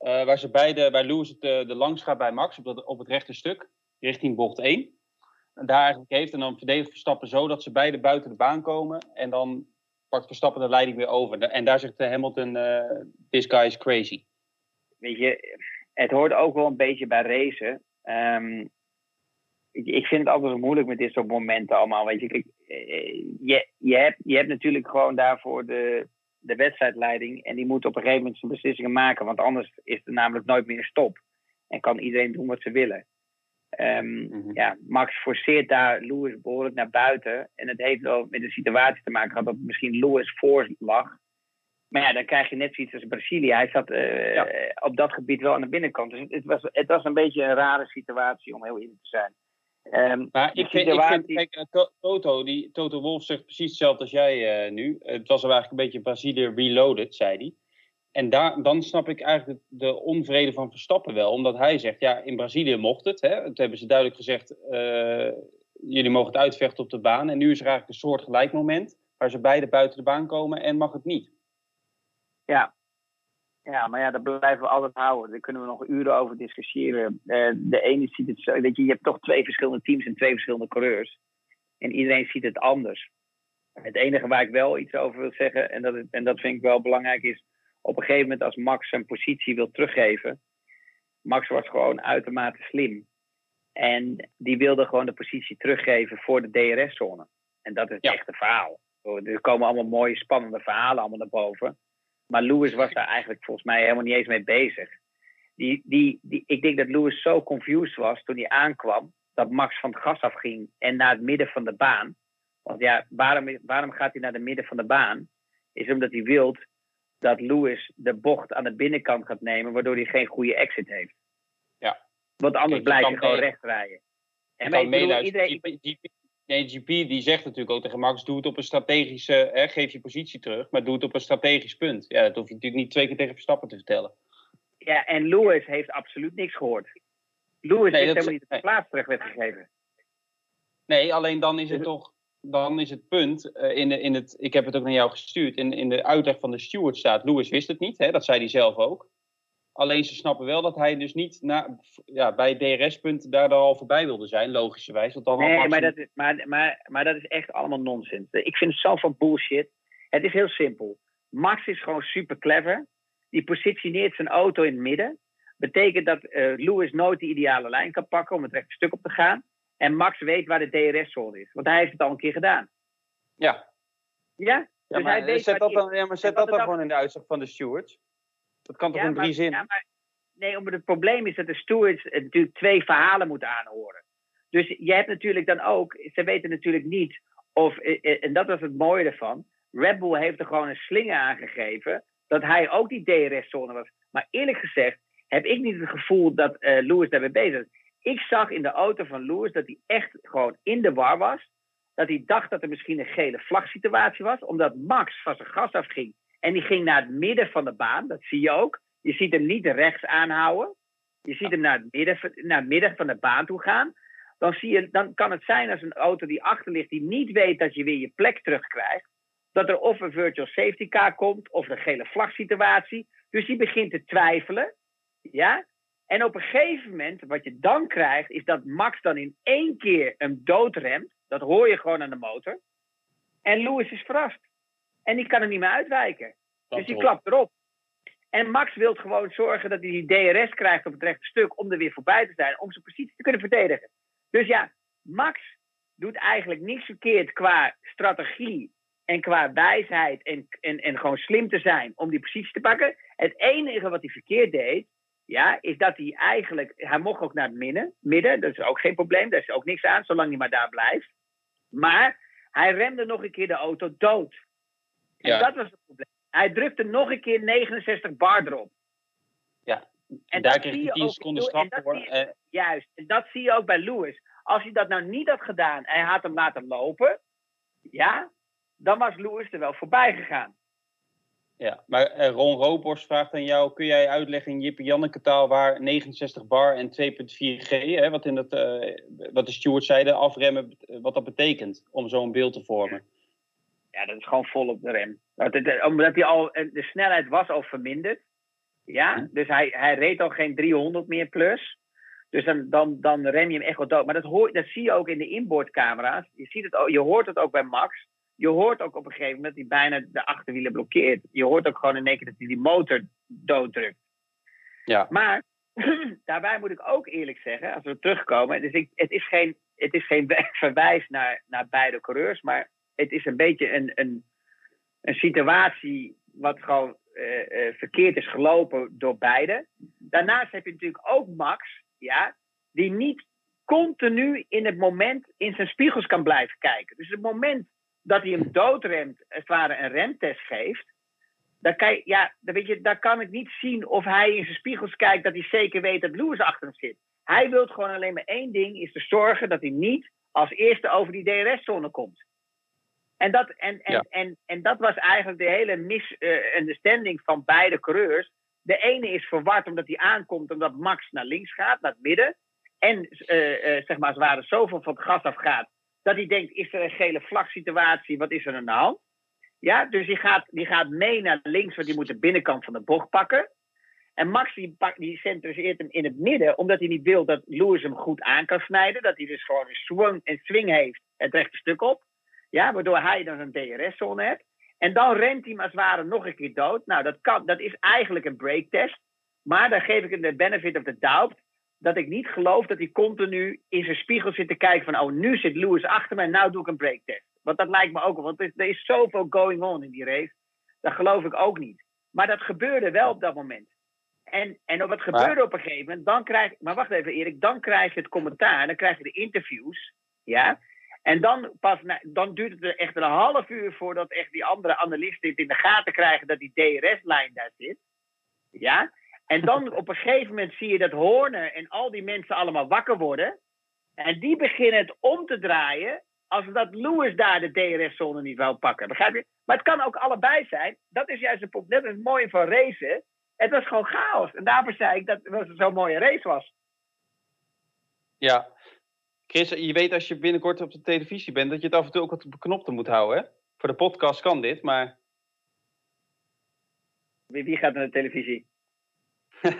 Uh, waar ze beide, bij Lewis het, de, de langs gaat bij Max op, dat, op het rechte stuk, richting bocht 1. En daar eigenlijk heeft en dan verdedigt Verstappen zo dat ze beide buiten de baan komen. En dan pakt Verstappen de leiding weer over. En daar zegt Hamilton, uh, this guy is crazy. Weet je, het hoort ook wel een beetje bij racen. Um, ik, vind het altijd zo moeilijk met dit soort momenten allemaal. Weet je, Kijk, je, je, hebt, je hebt natuurlijk gewoon daarvoor de, de wedstrijdleiding. En die moet op een gegeven moment zijn beslissingen maken. Want anders is er namelijk nooit meer stop. En kan iedereen doen wat ze willen. Ehm, Mhm. ja, Max forceert daar Lewis behoorlijk naar buiten. En het heeft wel met de situatie te maken gehad dat misschien Lewis voor lag. Maar ja, dan krijg je net zoiets als Brazilië. Hij zat eh, Ja. op dat gebied wel aan de binnenkant. Dus het, het was, het was een beetje een rare situatie om heel eerlijk te zijn. Ehm, Maar de ik vind, ik situatie- vind kijk, eh, To- Toto, die, Toto Wolf zegt precies hetzelfde als jij eh, nu. Het was eigenlijk een beetje Brazilië reloaded, zei hij. En daar, dan snap ik eigenlijk de, de onvrede van Verstappen wel. Omdat hij zegt, ja, in Brazilië mocht het. Hè? Toen hebben ze duidelijk gezegd, eh, jullie mogen het uitvechten op de baan. En nu is er eigenlijk een soort gelijk moment waar ze beide buiten de baan komen en mag het niet. Ja. Ja, maar ja, dat blijven we altijd houden. Daar kunnen we nog uren over discussiëren. Eh, de ene ziet het zo, weet je, je hebt toch twee verschillende teams en twee verschillende coureurs. En iedereen ziet het anders. Het enige waar ik wel iets over wil zeggen, en dat, en dat vind ik wel belangrijk, is op een gegeven moment als Max zijn positie wil teruggeven. Max was gewoon uitermate slim. En die wilde gewoon de positie teruggeven voor de DRS-zone. En dat is het Ja. echte verhaal. Er komen allemaal mooie, spannende verhalen allemaal naar boven. Maar Lewis was daar eigenlijk volgens mij helemaal niet eens mee bezig. Die, die, die, ik denk dat Lewis zo confused was toen hij aankwam, dat Max van het gas afging en naar het midden van de baan. Want ja, waarom, waarom gaat hij naar het midden van de baan? Is omdat hij wil dat Lewis de bocht aan de binnenkant gaat nemen, waardoor hij geen goede exit heeft. Ja. Want anders Kijk, je blijf je kan gewoon recht rijden. En kan je, bedoel, iedereen, GP, GP nee, GP die zegt natuurlijk ook tegen Max, doe het op een strategische, hè, geef je positie terug, maar doe het op een strategisch punt. Ja, dat hoef je natuurlijk niet twee keer tegen Verstappen te vertellen. ja, en Lewis heeft absoluut niks gehoord. Lewis Nee, dat- helemaal niet de nee. plaats terug werd gegeven. Nee, alleen dan is het toch, dan is het punt, eh, in, de, in het, ik heb het ook naar jou gestuurd, in, in de uitleg van de steward staat, Lewis wist het niet, hè, dat zei hij zelf ook. Alleen ze snappen wel dat hij dus niet na, ja, bij DRS-punt daar dan al voorbij wilde zijn, logischerwijs. Want dan Nee, maar dat, is, maar, maar, maar dat is echt allemaal nonsens. Ik vind het zo van bullshit. Het is heel simpel. Max is gewoon super clever. Die positioneert zijn auto in het midden. Betekent dat eh, Lewis nooit de ideale lijn kan pakken om het rechte stuk op te gaan. En Max weet waar de DRS-zone is. Want hij heeft het al een keer gedaan. Ja, Ja? ja dus maar hij weet zet dat dan, ja, maar zet dat dan dan- gewoon in de uitslag van de stewards. Dat kan toch Ja, in drie maar- zinnen? ja, maar- nee, omdat het probleem is dat de stewards natuurlijk twee verhalen moeten aanhoren. Dus je hebt natuurlijk dan ook, ze weten natuurlijk niet of, eh, eh, en dat was het mooie ervan, Red Bull heeft er gewoon een slinger aangegeven dat hij ook die DRS-zone was. Maar eerlijk gezegd heb ik niet het gevoel dat eh Lewis daarmee bezig is. Ik zag in de auto van Lewis dat hij echt gewoon in de war was. Dat hij dacht dat er misschien een gele vlagsituatie was, omdat Max van zijn gas afging. En die ging naar het midden van de baan, dat zie je ook. Je ziet hem niet rechts aanhouden. Je ziet hem naar het, midden, naar midden van de baan toe gaan. Dan, zie je, dan kan het zijn als een auto die achter ligt, die niet weet dat je weer je plek terugkrijgt. Dat er of een virtual safety car komt, of een gele vlagsituatie. Dus die begint te twijfelen. Ja? En op een gegeven moment, wat je dan krijgt, is dat Max dan in één keer hem doodremt. Dat hoor je gewoon aan de motor. En Lewis is verrast. En die kan er niet meer uitwijken. Dus die klapt erop. En Max wil gewoon zorgen dat hij die DRS krijgt op het rechte stuk om er weer voorbij te zijn, om zijn positie te kunnen verdedigen. Dus ja, Max doet eigenlijk niks verkeerd qua strategie en qua wijsheid en, en, en gewoon slim te zijn om die positie te pakken. Het enige wat hij verkeerd deed, ja, is dat hij eigenlijk, hij mocht ook naar het midden, midden, dat is ook geen probleem, daar is ook niks aan, zolang hij maar daar blijft. Maar hij remde nog een keer de auto dood. En Ja. dat was het probleem. Hij drukte nog een keer 69 bar erop. Ja, En daar dat kreeg hij je 10 ook- seconden en straf dat voor. je- Eh, Juist, en dat zie je ook bij Lewis. Als hij dat nou niet had gedaan en hij had hem laten lopen, ja, dan was Lewis er wel voorbij gegaan. ja. Maar eh, Ron Roborst vraagt aan jou, kun jij uitleggen in Jippe Janneke taal waar 69 bar en 2.4G, hè, wat, in het, eh, wat de stewards zeiden, afremmen, eh, wat dat betekent om zo'n beeld te vormen? Ja, dat is gewoon vol op de rem. Het- Omdat hij al, de snelheid was al verminderd. Ja, dus hij, hij reed al geen 300 meer plus. Dus dan, dan, dan rem je hem echt wel dood. Maar dat, hoor, dat zie je ook in de inboordcamera's. Je, ziet het je hoort het ook bij Max. Je hoort ook op een gegeven moment dat hij bijna de achterwielen blokkeert. Je hoort ook gewoon in één keer dat hij die motor dooddrukt. Ja. Maar daarbij moet ik ook eerlijk zeggen, als we terugkomen. Dus ik, het is geen, het is geen verwijs naar, naar beide coureurs. Maar het is een beetje een, een, een situatie wat gewoon eh, eh, verkeerd is gelopen door beide. Daarnaast heb je natuurlijk ook Max, ja, die niet continu in het moment in zijn spiegels kan blijven kijken. Dus het moment dat hij hem doodremt, het ware een remtest geeft, dan kan, je, ja, dan weet je, daar kan ik niet zien of hij in zijn spiegels kijkt dat hij zeker weet dat Lewis achter hem zit. Hij wil gewoon alleen maar één ding, is te zorgen dat hij niet als eerste over die DRS-zone komt. En dat, en, en, Ja. en, en dat was eigenlijk de hele misunderstanding van beide coureurs. De ene is verward omdat hij aankomt omdat Max naar links gaat, naar het midden. En eh, eh, zeg maar, als het ware zoveel van het gas afgaat. Dat hij denkt, is er een gele vlagsituatie? Wat is er aan de hand? Ja, dus die gaat, die gaat mee naar links, want die moet de binnenkant van de bocht pakken. En Max die, die centriseert hem in het midden, omdat hij niet wil dat Lewis hem goed aan kan snijden. Dat hij dus gewoon een swing, een swing heeft, het rechte stuk op. Ja, waardoor hij dan een DRS-zone hebt. En dan rent hij hem als het ware nog een keer dood. Nou, dat, kan, dat is eigenlijk een breaktest. Maar dan geef ik hem de benefit of the doubt. Dat ik niet geloof dat hij continu in zijn spiegel zit te kijken van... oh, nu zit Lewis achter me en nou doe ik een breaktest. Want dat lijkt me ook wel. Want er is, er is zoveel going on in die race. Dat geloof ik ook niet. Maar dat gebeurde wel op dat moment. En, en wat gebeurde op een gegeven moment, dan krijg Maar wacht even Erik, dan krijg je het commentaar, dan krijg je de interviews. Ja. En dan, pas na, dan duurt het er echt een half uur voordat echt die andere analisten het in de gaten krijgen dat die DRS-lijn daar zit. Ja. En dan op een gegeven moment zie je dat Horner en al die mensen allemaal wakker worden. En die beginnen het om te draaien als dat Lewis daar de DRS-zone niet wil pakken. Begrijp je? Maar het kan ook allebei zijn. Dat is juist het mooie van racen. Het was gewoon chaos. En daarvoor zei ik dat het zo'n mooie race was. Ja. Chris, je weet als je binnenkort op de televisie bent, dat je het af en toe ook wat op de moet houden. Hè? Voor de podcast kan dit, maar... Wie, wie gaat naar de televisie?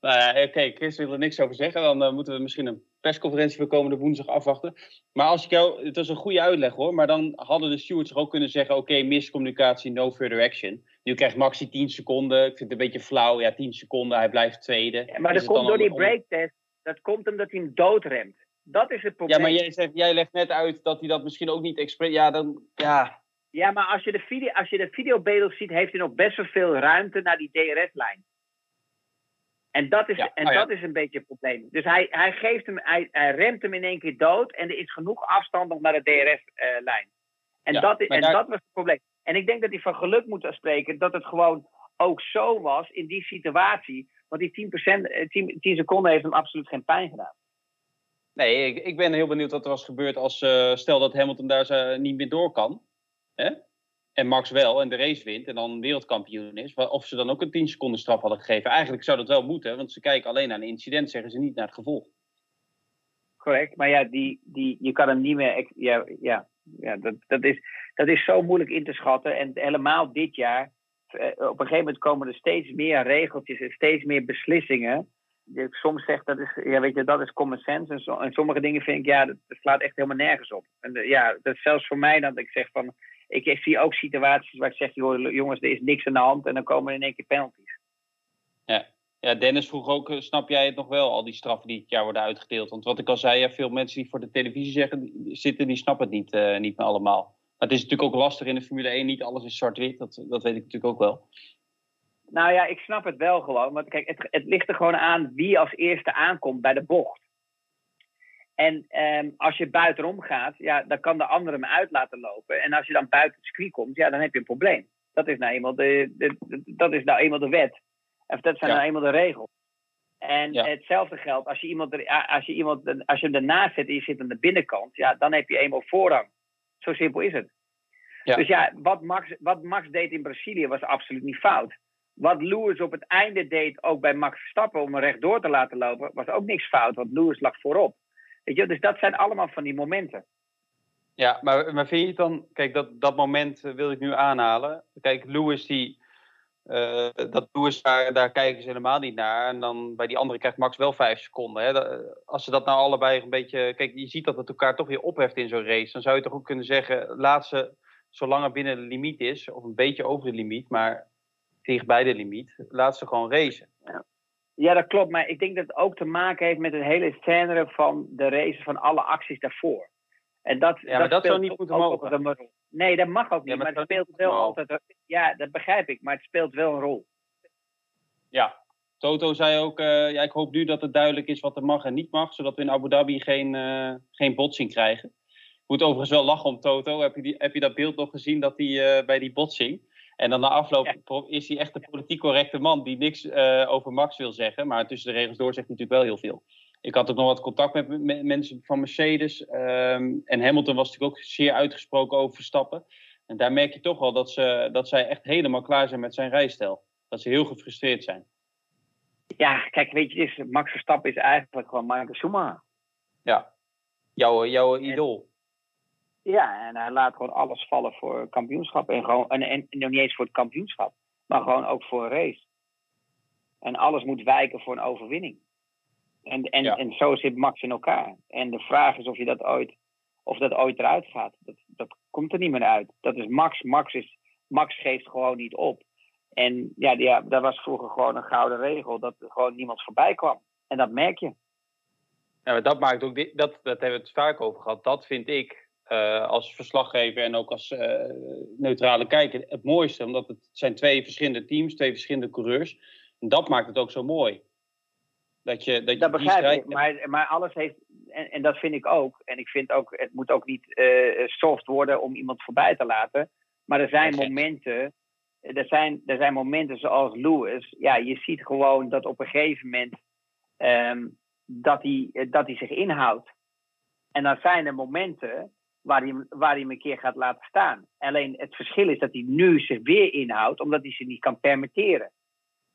nou ja, oké, Chris wil er niks over zeggen. Dan eh, moeten we misschien een persconferentie voor komende woensdag afwachten. Maar als ik jou, het was een goede uitleg hoor, maar dan hadden de stewards er ook kunnen zeggen: oké, miscommunicatie, no further action. Nu krijgt Maxi 10 seconden. Ik vind het een beetje flauw. Ja, 10 seconden, hij blijft tweede. Ja, maar dat komt door die breaktest. Dat komt omdat hij hem doodremt. Dat is het probleem. Ja, maar jij, zegt, jij legt net uit dat hij dat misschien ook niet expres. Ja, dan. Ja. Ja, maar als je de, video, als je de videobeelden ziet, heeft hij nog best wel veel ruimte naar die DRS-lijn. En, dat is, Ja, en oh ja. dat is een beetje het probleem. Dus hij, hij, geeft hem, hij, hij remt hem in één keer dood en er is genoeg afstand nog naar de DRS-lijn. en Ja, dat, en daar- dat was het probleem. En ik denk dat hij van geluk moet spreken dat het gewoon ook zo was in die situatie. Want die 10%, eh, 10, 10 seconden heeft hem absoluut geen pijn gedaan. Nee, ik, ik ben heel benieuwd wat er was gebeurd als. eh, stel dat Hamilton daar eh, niet meer door kan. Hè? En Max wel en de race wint en dan wereldkampioen is. Of ze dan ook een 10 seconden straf hadden gegeven. Eigenlijk zou dat wel moeten, want ze kijken alleen naar een incident, zeggen ze niet naar het gevolg. Correct, maar ja, die, die, je kan hem niet meer. Ja, ja, ja dat, dat, is, dat is zo moeilijk in te schatten. En helemaal dit jaar, eh, op een gegeven moment komen er steeds meer regeltjes en steeds meer beslissingen. Je soms zegt dat is, ja, weet je, dat is common sense. En, sommige dingen vind ik, ja, dat, slaat echt helemaal nergens op. En eh, ja, dat is zelfs voor mij dat ik zeg van. Ik, zie ook situaties waar ik zeg, jongens, er is niks aan de hand. En dan komen er in één keer penalties. Ja, Dennis vroeg ook, eh, snap jij het nog wel, al die straffen die dit jaar worden uitgedeeld? Want wat ik al zei, ja, veel mensen die voor de televisie zeggen, zitten, die snappen het niet, eh, niet allemaal. Maar het is natuurlijk ook lastig in de Formule 1, niet alles is zwart-wit, dat, dat weet ik natuurlijk ook wel. Nou ja, ik snap het wel gewoon. Want kijk, het, het ligt er gewoon aan wie als eerste aankomt bij de bocht. En ehm, als je buitenom gaat, ja, dan kan de andere hem uit laten lopen. En als je dan buiten het circuit komt, ja, dan heb je een probleem. Dat is nou eenmaal de, de, de- dat is nou eenmaal de wet. Of dat zijn Ja. nou eenmaal de regels. En Ja. hetzelfde geldt als je iemand, als je iemand als je hem ernaast zet en je zit aan de binnenkant, ja, dan heb je eenmaal voorrang. Zo simpel is het. Ja. Dus ja, wat Max, wat Max deed in Brazilië was absoluut niet fout. Wat Lewis op het einde deed, ook bij Max Verstappen, om hem rechtdoor te laten lopen, was ook niks fout, want Lewis lag voorop. Weet je, dus dat zijn allemaal van die momenten. Ja, maar, maar vind je het dan, kijk, dat, dat moment eh, wil ik nu aanhalen. Kijk, Lewis, die, eh, dat Lewis, daar, daar kijken ze helemaal niet naar. En dan bij die andere krijgt Max wel vijf seconden. Hè. Eh, als ze dat nou allebei een beetje, kijk, je ziet dat het elkaar toch weer opheft in zo'n race. Dan zou je toch ook kunnen zeggen, laat ze, zolang het binnen de limiet is, of een beetje over de limiet, maar tegen bij de limiet, laat ze gewoon racen. Ja, dat klopt. Maar ik denk dat het ook te maken heeft met het hele scène van de race van alle acties daarvoor. En dat, Ja, maar dat zou niet moeten mogen. een rol. Nee, dat mag ook niet, Ja, maar maar het speelt wel mogen. altijd. Ja, dat begrijp ik, maar het speelt wel een rol. Ja, Toto zei ook, eh, ja, ik hoop nu dat het duidelijk is wat er mag en niet mag, zodat we in Abu Dhabi geen, eh, geen botsing krijgen. Moet overigens wel lachen om Toto. Heb je, die, heb je dat beeld nog gezien dat hij eh, bij die botsing? En dan na afloop Ja. is hij echt de politiek correcte man die niks eh, over Max wil zeggen. Maar tussen de regels door zegt hij natuurlijk wel heel veel. Ik had ook nog wat contact met, met mensen van Mercedes. ehm, en Hamilton was natuurlijk ook zeer uitgesproken over Verstappen. En daar merk je toch wel dat, ze, dat zij echt helemaal klaar zijn met zijn rijstijl. Dat ze heel gefrustreerd zijn. Ja, kijk, weet je, Max Verstappen is eigenlijk gewoon Michael Schumacher. Ja, jouw, jouw idool. Ja, en hij laat gewoon alles vallen voor kampioenschap. En, gewoon, en, en, en nog niet eens voor het kampioenschap, maar gewoon ook voor een race. En alles moet wijken voor een overwinning. En, en, Ja. en zo zit Max in elkaar. En de vraag is of, je dat, ooit, of dat ooit eruit gaat. Dat, dat komt er niet meer uit. Dat is Max. Max, is, Max geeft gewoon niet op. En ja, ja, dat was vroeger gewoon een gouden regel. Dat er gewoon niemand voorbij kwam. En dat merk je. Ja, maar dat maakt ook, dat, dat hebben we het vaak over gehad. Dat vind ik eh, als verslaggever en ook als eh, neutrale kijker het mooiste. Omdat het zijn twee verschillende teams, twee verschillende coureurs. En dat maakt het ook zo mooi. Dat je, dat je Dat die begrijp strijd ik. Maar, maar alles heeft. En, en dat vind ik ook. En ik vind ook, het moet ook niet eh, soft worden om iemand voorbij te laten. Maar er zijn momenten. Er zijn, er zijn momenten zoals Lewis. Ja, je ziet gewoon dat op een gegeven moment. ehm, dat, hij, dat hij zich inhoudt. En dan zijn er momenten waar hij, hem- waar hij hem een keer gaat laten staan. Alleen het verschil is dat hij nu zich weer inhoudt, omdat hij zich niet kan permitteren.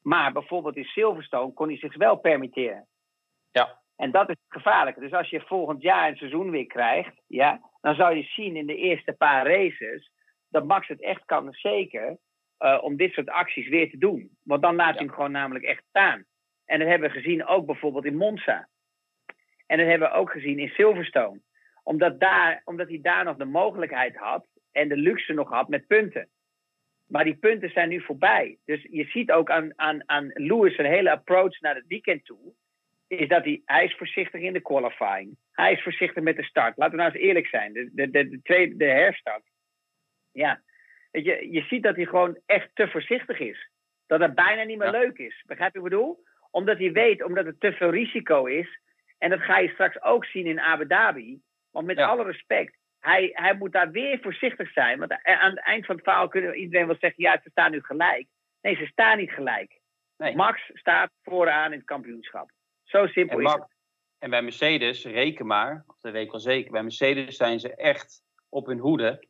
Maar bijvoorbeeld in Silverstone kon hij zich wel permitteren. Ja. En dat is het gevaarlijke. Dus als je volgend jaar een seizoen weer krijgt, ja, dan zou je zien in de eerste paar races dat Max het echt kan zeker eh, om dit soort acties weer te doen. Want dan laat Ja. hij hem gewoon namelijk echt staan. En dat hebben we gezien ook bijvoorbeeld in Monza. En dat hebben we ook gezien in Silverstone. Omdat, daar, omdat hij daar nog de mogelijkheid had en de luxe nog had met punten. Maar die punten zijn nu voorbij. Dus je ziet ook aan, aan, aan Lewis zijn hele approach naar het weekend toe. Is dat hij, hij is voorzichtig in de qualifying. Hij is voorzichtig met de start. Laten we nou eens eerlijk zijn. De, de, de, de, tweede, de herstart. Ja. Weet je, je ziet dat hij gewoon echt te voorzichtig is. Dat het bijna niet meer Ja. leuk is. Begrijp je wat ik bedoel? Omdat hij weet, omdat het te veel risico is. En dat ga je straks ook zien in Abu Dhabi. Want met Ja. alle respect, hij, hij moet daar weer voorzichtig zijn. Want aan het eind van het verhaal kunnen iedereen wel zeggen: ja, ze staan nu gelijk. Nee, ze staan niet gelijk. Nee. Max staat vooraan in het kampioenschap. Zo simpel En, is Max- het. en bij Mercedes, reken maar, of dat weet ik wel zeker, bij Mercedes zijn ze echt op hun hoede.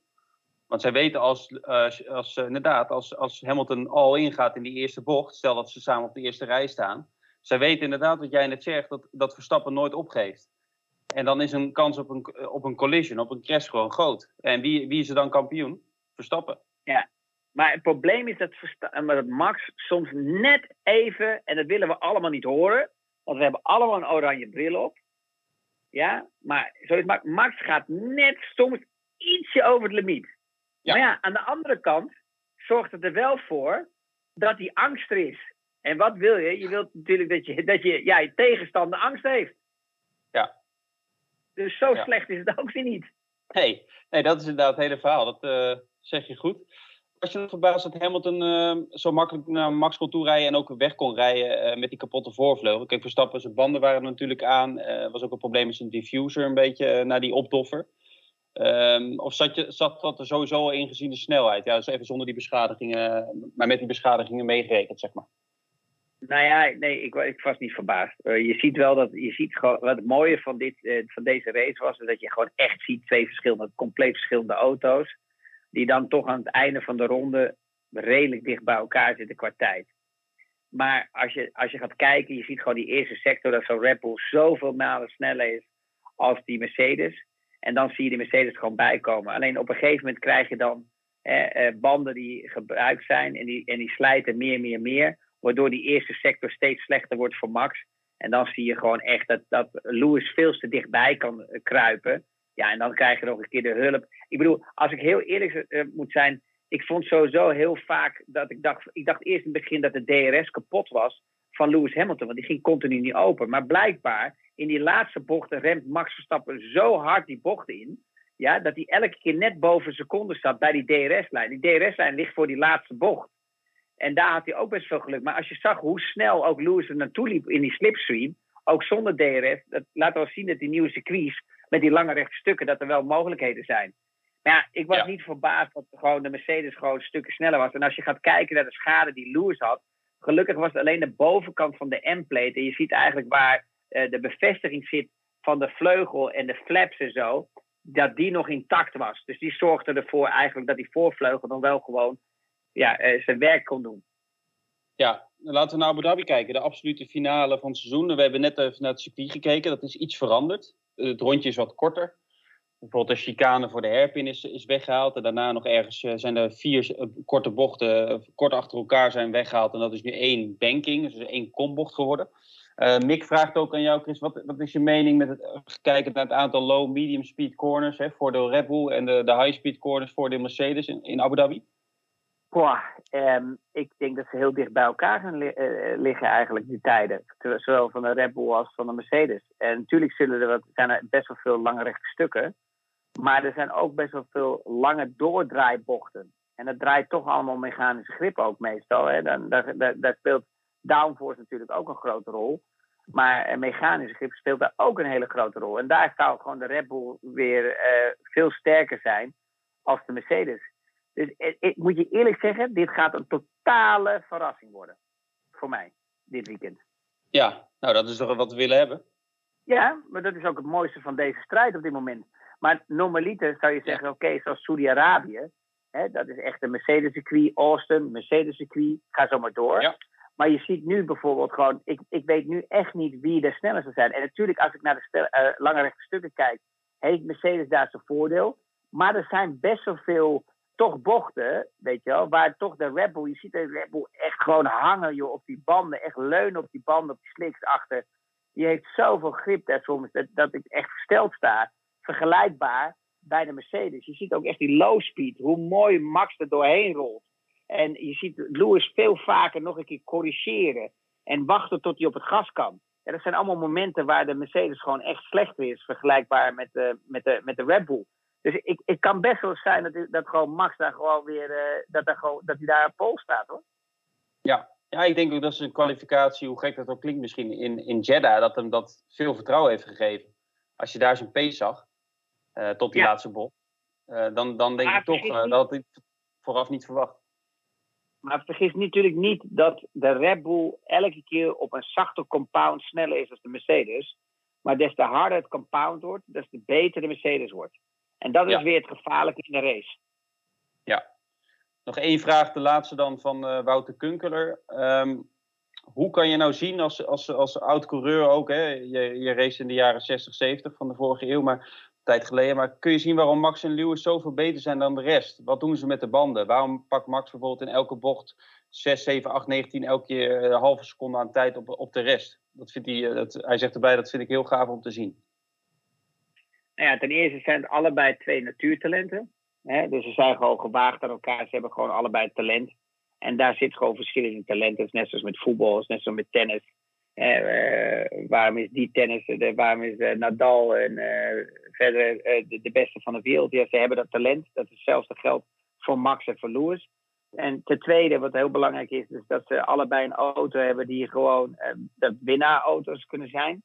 Want zij weten als, eh, als eh, inderdaad, als, als Hamilton al ingaat in die eerste bocht, stel dat ze samen op de eerste rij staan, zij weten inderdaad wat jij net zegt, dat, dat Verstappen nooit opgeeft. En dan is een kans op een, op een collision, op een crash gewoon groot. En wie, wie is er dan kampioen? Verstappen. Maar het probleem is dat, maar dat Max soms net even, en dat willen we allemaal niet horen, want we hebben allemaal een oranje bril op. Ja, maar zo is Max. Max gaat net soms ietsje over het limiet. Ja. Maar ja, aan de andere kant zorgt het er wel voor dat die angst er is. En wat wil je? Je wilt natuurlijk dat je, dat je, ja, je tegenstander angst heeft. Dus zo Ja. slecht is het ook weer niet. Nee, nee, dat is inderdaad het hele verhaal. Dat eh, zeg je goed. Was je nog verbaasd dat Hamilton eh, zo makkelijk naar Max kon toerijden en ook weg kon rijden eh, met die kapotte voorvleugel? Kijk, Verstappen, zijn banden waren natuurlijk aan. Er was ook een probleem met zijn diffuser een beetje eh, na die opdoffer. Ehm, of zat, je, zat dat er sowieso al in gezien de snelheid? Ja, dus even zonder die beschadigingen, maar met die beschadigingen meegerekend, zeg maar. Nou ja, nee, ik, ik was niet verbaasd. Eh, je ziet wel dat, je ziet gewoon, wat het mooie van, dit, eh, van deze race was, dat je gewoon echt ziet twee verschillende, compleet verschillende auto's, die dan toch aan het einde van de ronde redelijk dicht bij elkaar zitten qua tijd. Maar als je, als je gaat kijken, je ziet gewoon die eerste sector, dat zo'n Red Bull zoveel malen sneller is als die Mercedes. En dan zie je die Mercedes gewoon bijkomen. Alleen op een gegeven moment krijg je dan eh, eh, banden die gebruikt zijn en die, en die slijten meer, meer, meer. Waardoor die eerste sector steeds slechter wordt voor Max. En dan zie je gewoon echt dat, dat Lewis veel te dichtbij kan eh, kruipen. Ja, en dan krijg je nog een keer de hulp. Ik bedoel, als ik heel eerlijk eh, moet zijn. Ik vond sowieso heel vaak dat ik dacht. Ik dacht eerst in het begin dat de DRS kapot was van Lewis Hamilton. Want die ging continu niet open. Maar blijkbaar in die laatste bochten remt Max Verstappen zo hard die bocht in. ja, dat hij elke keer net boven seconden zat bij die DRS-lijn. Die DRS-lijn ligt voor die laatste bocht. En daar had hij ook best veel geluk. Maar als je zag hoe snel ook Lewis er naartoe liep in die slipstream, ook zonder DRS, dat laat wel zien dat die nieuwe circuits met die lange rechte stukken, dat er wel mogelijkheden zijn. Maar ja, ik was Ja. niet verbaasd dat gewoon de Mercedes gewoon stukken sneller was. En als je gaat kijken naar de schade die Lewis had, gelukkig was het alleen de bovenkant van de M-plate. En je ziet eigenlijk waar eh, de bevestiging zit van de vleugel en de flaps en zo, dat die nog intact was. Dus die zorgde ervoor eigenlijk dat die voorvleugel dan wel gewoon ja, eh, zijn werk kon doen. Ja, laten we naar Abu Dhabi kijken. De absolute finale van het seizoen. We hebben net even naar het circuit gekeken. Dat is iets veranderd. Het rondje is wat korter. Bijvoorbeeld de chicane voor de hairpin is, is weggehaald. En daarna nog ergens eh, zijn er vier eh, korte bochten, kort achter elkaar zijn weggehaald. En dat is nu één banking, dus één kombocht geworden. Eh, Mick vraagt ook aan jou, Chris, wat, wat is je mening met het kijken naar het aantal low, medium speed corners hè, voor de Red Bull en de, de high speed corners voor de Mercedes in, in Abu Dhabi? Boah, ehm, ik denk dat ze heel dicht bij elkaar gaan li- eh, liggen eigenlijk, die tijden. Zowel van de Red Bull als van de Mercedes. En natuurlijk zijn er best wel veel lange rechte stukken. Maar er zijn ook best wel veel lange doordraaibochten. En dat draait toch allemaal mechanische grip ook meestal. Hè. Dan, daar, daar, speelt downforce natuurlijk ook een grote rol. Maar eh, mechanische grip speelt daar ook een hele grote rol. En daar zou gewoon de Red Bull weer eh, veel sterker zijn als de Mercedes. Dus eh, ik moet je eerlijk zeggen, dit gaat een totale verrassing worden. Voor mij, dit weekend. Ja, nou dat is toch wat we willen hebben. Ja, maar dat is ook het mooiste van deze strijd op dit moment. Maar normaliter zou je zeggen, oké, zoals Saudi-Arabië, hè, dat is echt een Mercedes-circuit, Austin, Mercedes-circuit, ga zo maar door. Ja. Maar je ziet nu bijvoorbeeld gewoon, ik, ik weet nu echt niet wie de snelste zijn. En natuurlijk, als ik naar de stel, eh, lange rechte stukken kijk, heeft Mercedes daar zijn voordeel. Maar er zijn best wel veel toch bochten, weet je wel, waar toch de Red Bull, je ziet de Red Bull echt gewoon hangen joh, op die banden, echt leunen op die banden, op die slicks achter. Die heeft zoveel grip daar soms, dat, dat ik echt versteld sta. Vergelijkbaar bij de Mercedes. Je ziet ook echt die low speed, hoe mooi Max er doorheen rolt. En je ziet Lewis veel vaker nog een keer corrigeren en wachten tot hij op het gas kan. Ja, dat zijn allemaal momenten waar de Mercedes gewoon echt slechter is, vergelijkbaar met de, met de, met de Red Bull. Dus ik, ik kan best wel zijn dat, dat gewoon Max daar gewoon weer, eh, dat, daar gewoon, dat hij daar op pol staat hoor. Ja. ja, ik denk ook dat zijn kwalificatie, hoe gek dat ook klinkt misschien, in, in Jeddah, dat hem dat veel vertrouwen heeft gegeven. Als je daar zijn pace zag, eh, tot die Ja. laatste bocht, eh, dan, dan denk Maar ik toch dat ik vooraf niet verwacht. Maar vergis natuurlijk niet dat de Red Bull elke keer op een zachte compound sneller is dan de Mercedes. Maar des te harder het compound wordt, des te beter de Mercedes wordt. En dat Ja. is weer het gevaarlijke in de race. Nog één vraag, de laatste dan van eh, Wouter Kunkeler. Ehm, hoe kan je nou zien als, als, als oud-coureur ook, hè? Je, je race in de jaren 60, 70 van de vorige eeuw, maar een tijd geleden. Maar kun je zien waarom Max en Lewis zoveel beter zijn dan de rest? Wat doen ze met de banden? Waarom pakt Max bijvoorbeeld in elke bocht 6, 7, 8, 19 elke keer een halve seconde aan tijd op, op de rest? Dat vindt hij, eh, dat, hij zegt erbij, dat vind ik heel gaaf om te zien. Nou ja, ten eerste zijn het allebei twee natuurtalenten. Hè? Dus ze zijn gewoon gewaagd aan elkaar. Ze hebben gewoon allebei talent. En daar zit gewoon verschillende talenten. Net zoals met voetbal, net zoals met tennis. Eh, waarom is die tennis, de, waarom is eh, Nadal en eh, verder eh, de, beste van de wereld? Ja, ze hebben dat talent. Dat hetzelfde geldt voor Max en voor Lewis. En ten tweede, wat heel belangrijk is, is dat ze allebei een auto hebben die gewoon eh, dat winnaarauto's kunnen zijn.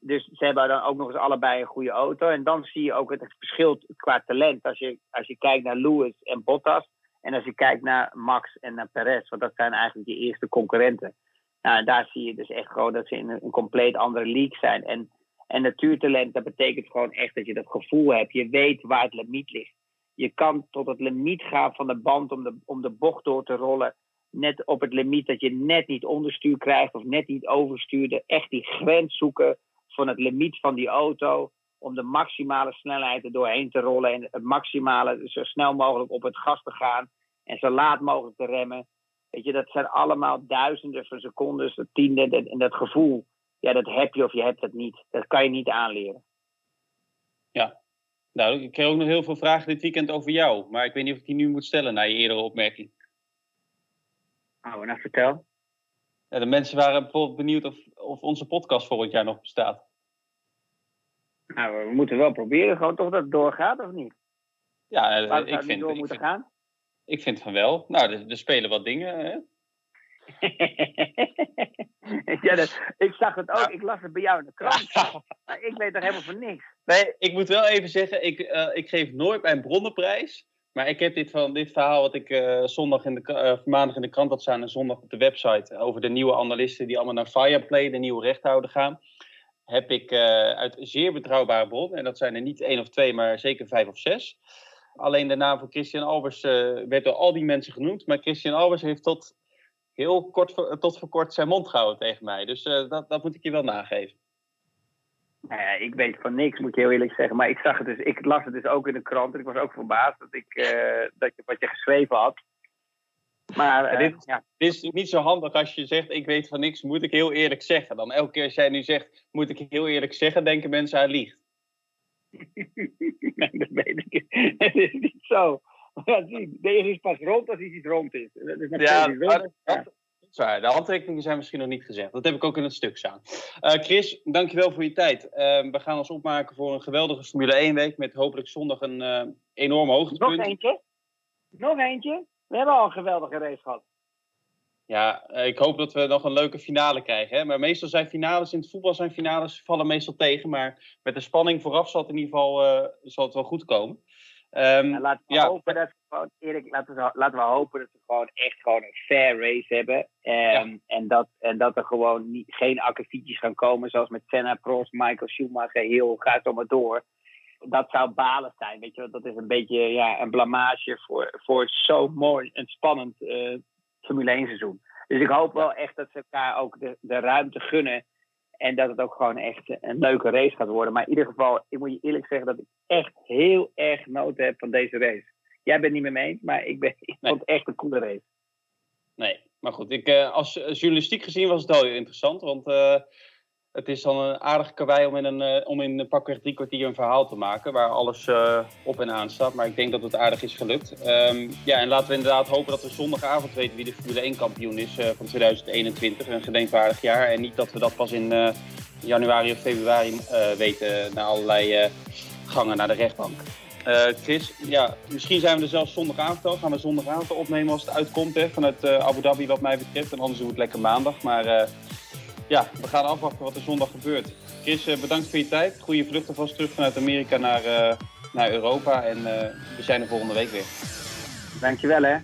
Dus ze hebben dan ook nog eens allebei een goede auto. En dan zie je ook het verschil qua talent. Als je, als je kijkt naar Lewis en Bottas. En als je kijkt naar Max en naar Perez. Want dat zijn eigenlijk je eerste concurrenten. Nou, daar zie je dus echt gewoon dat ze in een, een compleet andere league zijn. En, en natuurtalent, dat betekent gewoon echt dat je dat gevoel hebt. Je weet waar het limiet ligt. Je kan tot het limiet gaan van de band om de, om de bocht door te rollen. Net op het limiet dat je net niet onderstuur krijgt of net niet overstuurde. Echt die grens zoeken van het limiet van die auto. Om de maximale snelheid er doorheen te rollen. En het maximale zo snel mogelijk op het gas te gaan. En zo laat mogelijk te remmen. Weet je, dat zijn allemaal duizenden van secondes, tienden. En en dat gevoel, ja, dat heb je of je hebt het niet. Dat kan je niet aanleren. Ja. Nou, ik kreeg ook nog heel veel vragen dit weekend over jou. Maar ik weet niet of ik die nu moet stellen na je eerdere opmerking. Nou, nou vertel. Ja, de mensen waren bijvoorbeeld benieuwd of, of onze podcast volgend jaar nog bestaat. Nou, we moeten wel proberen gewoon toch dat het doorgaat, of niet? Ja, eh, ik, het niet vind, door ik, moeten vind, gaan? ik vind van wel. Nou, er, er spelen wat dingen. Hè? ja, dat, ik zag het ook. Ik las het bij jou in de krant. Maar ik weet toch helemaal van niks. Nee, ik moet wel even zeggen, ik, eh, ik geef nooit mijn bronnenprijs. Maar ik heb dit, van, dit verhaal wat ik eh, zondag in de, maandag in de krant had staan en zondag op de website over de nieuwe analisten die allemaal naar Fireplay, de nieuwe rechthouder gaan. Heb ik eh, uit zeer betrouwbare bronnen, en dat zijn er niet één of twee, maar zeker vijf of zes. Alleen de naam van Christian Albers eh, werd door al die mensen genoemd. Maar Christian Albers heeft tot heel kort voor, tot voor kort zijn mond gehouden tegen mij. Dus eh, dat, dat moet ik je wel nageven. Nou ja, ik weet van niks, moet ik heel eerlijk zeggen. Maar ik zag het dus, ik las het dus ook in de krant. En ik was ook verbaasd dat ik, eh, dat wat je geschreven had. Maar Ja, eh, dit- ja, Dit is niet zo handig als je zegt, ik weet van niks, moet ik heel eerlijk zeggen. Dan elke keer als jij nu zegt, moet ik heel eerlijk zeggen, denken mensen hij liegt. nee, dat weet ik. Het is niet zo. Ja, deze is pas rond als iets rond is. Dat is nog Ja, maar waar. De handtekeningen zijn misschien nog niet gezegd. Dat heb ik ook in het stuk staan. Eh, Chris, dankjewel voor je tijd. Eh, we gaan ons opmaken voor een geweldige Formule 1 week met hopelijk zondag een eh enorm Nog hoogtepunt. eentje? Nog eentje? We hebben al een geweldige race gehad. Ja, eh, ik hoop dat we nog een leuke finale krijgen. Hè? Maar meestal zijn finales, in het voetbal zijn finales, vallen meestal tegen. Maar met de spanning vooraf zal het in ieder geval eh, zal het wel goed komen. Ehm, Nou, laten we ja. hopen dat we gewoon, Erik, laten we, laten we hopen dat we gewoon echt gewoon een fair race hebben. Ehm, en, dat, en dat er gewoon niet, geen akkefietjes gaan komen, zoals met Senna, Prost, Michael Schumacher, heel gaat zo maar door. Dat zou balen zijn, weet je. Dat is een beetje ja, een blamage voor, voor zo'n mooi en spannend eh, Formule 1 seizoen. Dus ik hoop wel echt dat ze elkaar ook de, de ruimte gunnen. En dat het ook gewoon echt een leuke race gaat worden. Maar in ieder geval, ik moet je eerlijk zeggen dat ik echt heel erg nood heb van deze race. Jij bent niet met me eens, maar ik, ben, ik Nee. vond het echt een coole race. Nee, maar goed. Ik, eh, als eh, journalistiek gezien was het wel heel interessant. Want eh, het is dan een aardige karwei om in, een, eh, om in pakweg drie kwartier een verhaal te maken. Waar alles eh, op en aan staat. Maar ik denk dat het aardig is gelukt. Ehm, ja, en laten we inderdaad hopen dat we zondagavond weten wie de Formule 1 kampioen is eh, van 2021. Een gedenkwaardig jaar. En niet dat we dat pas in januari of februari weten. Na allerlei gangen naar de rechtbank. Chris, ja, misschien zijn we er zelfs zondagavond al. Gaan we zondagavond opnemen als het uitkomt hè, vanuit Abu Dhabi wat mij betreft. En anders doen we het lekker maandag. Maar ja, we gaan afwachten wat er zondag gebeurt. Chris, eh, bedankt voor je tijd. Goede vlucht alvast terug vanuit Amerika naar, eh, naar Europa. En eh, we zijn er volgende week weer. Dankjewel hè.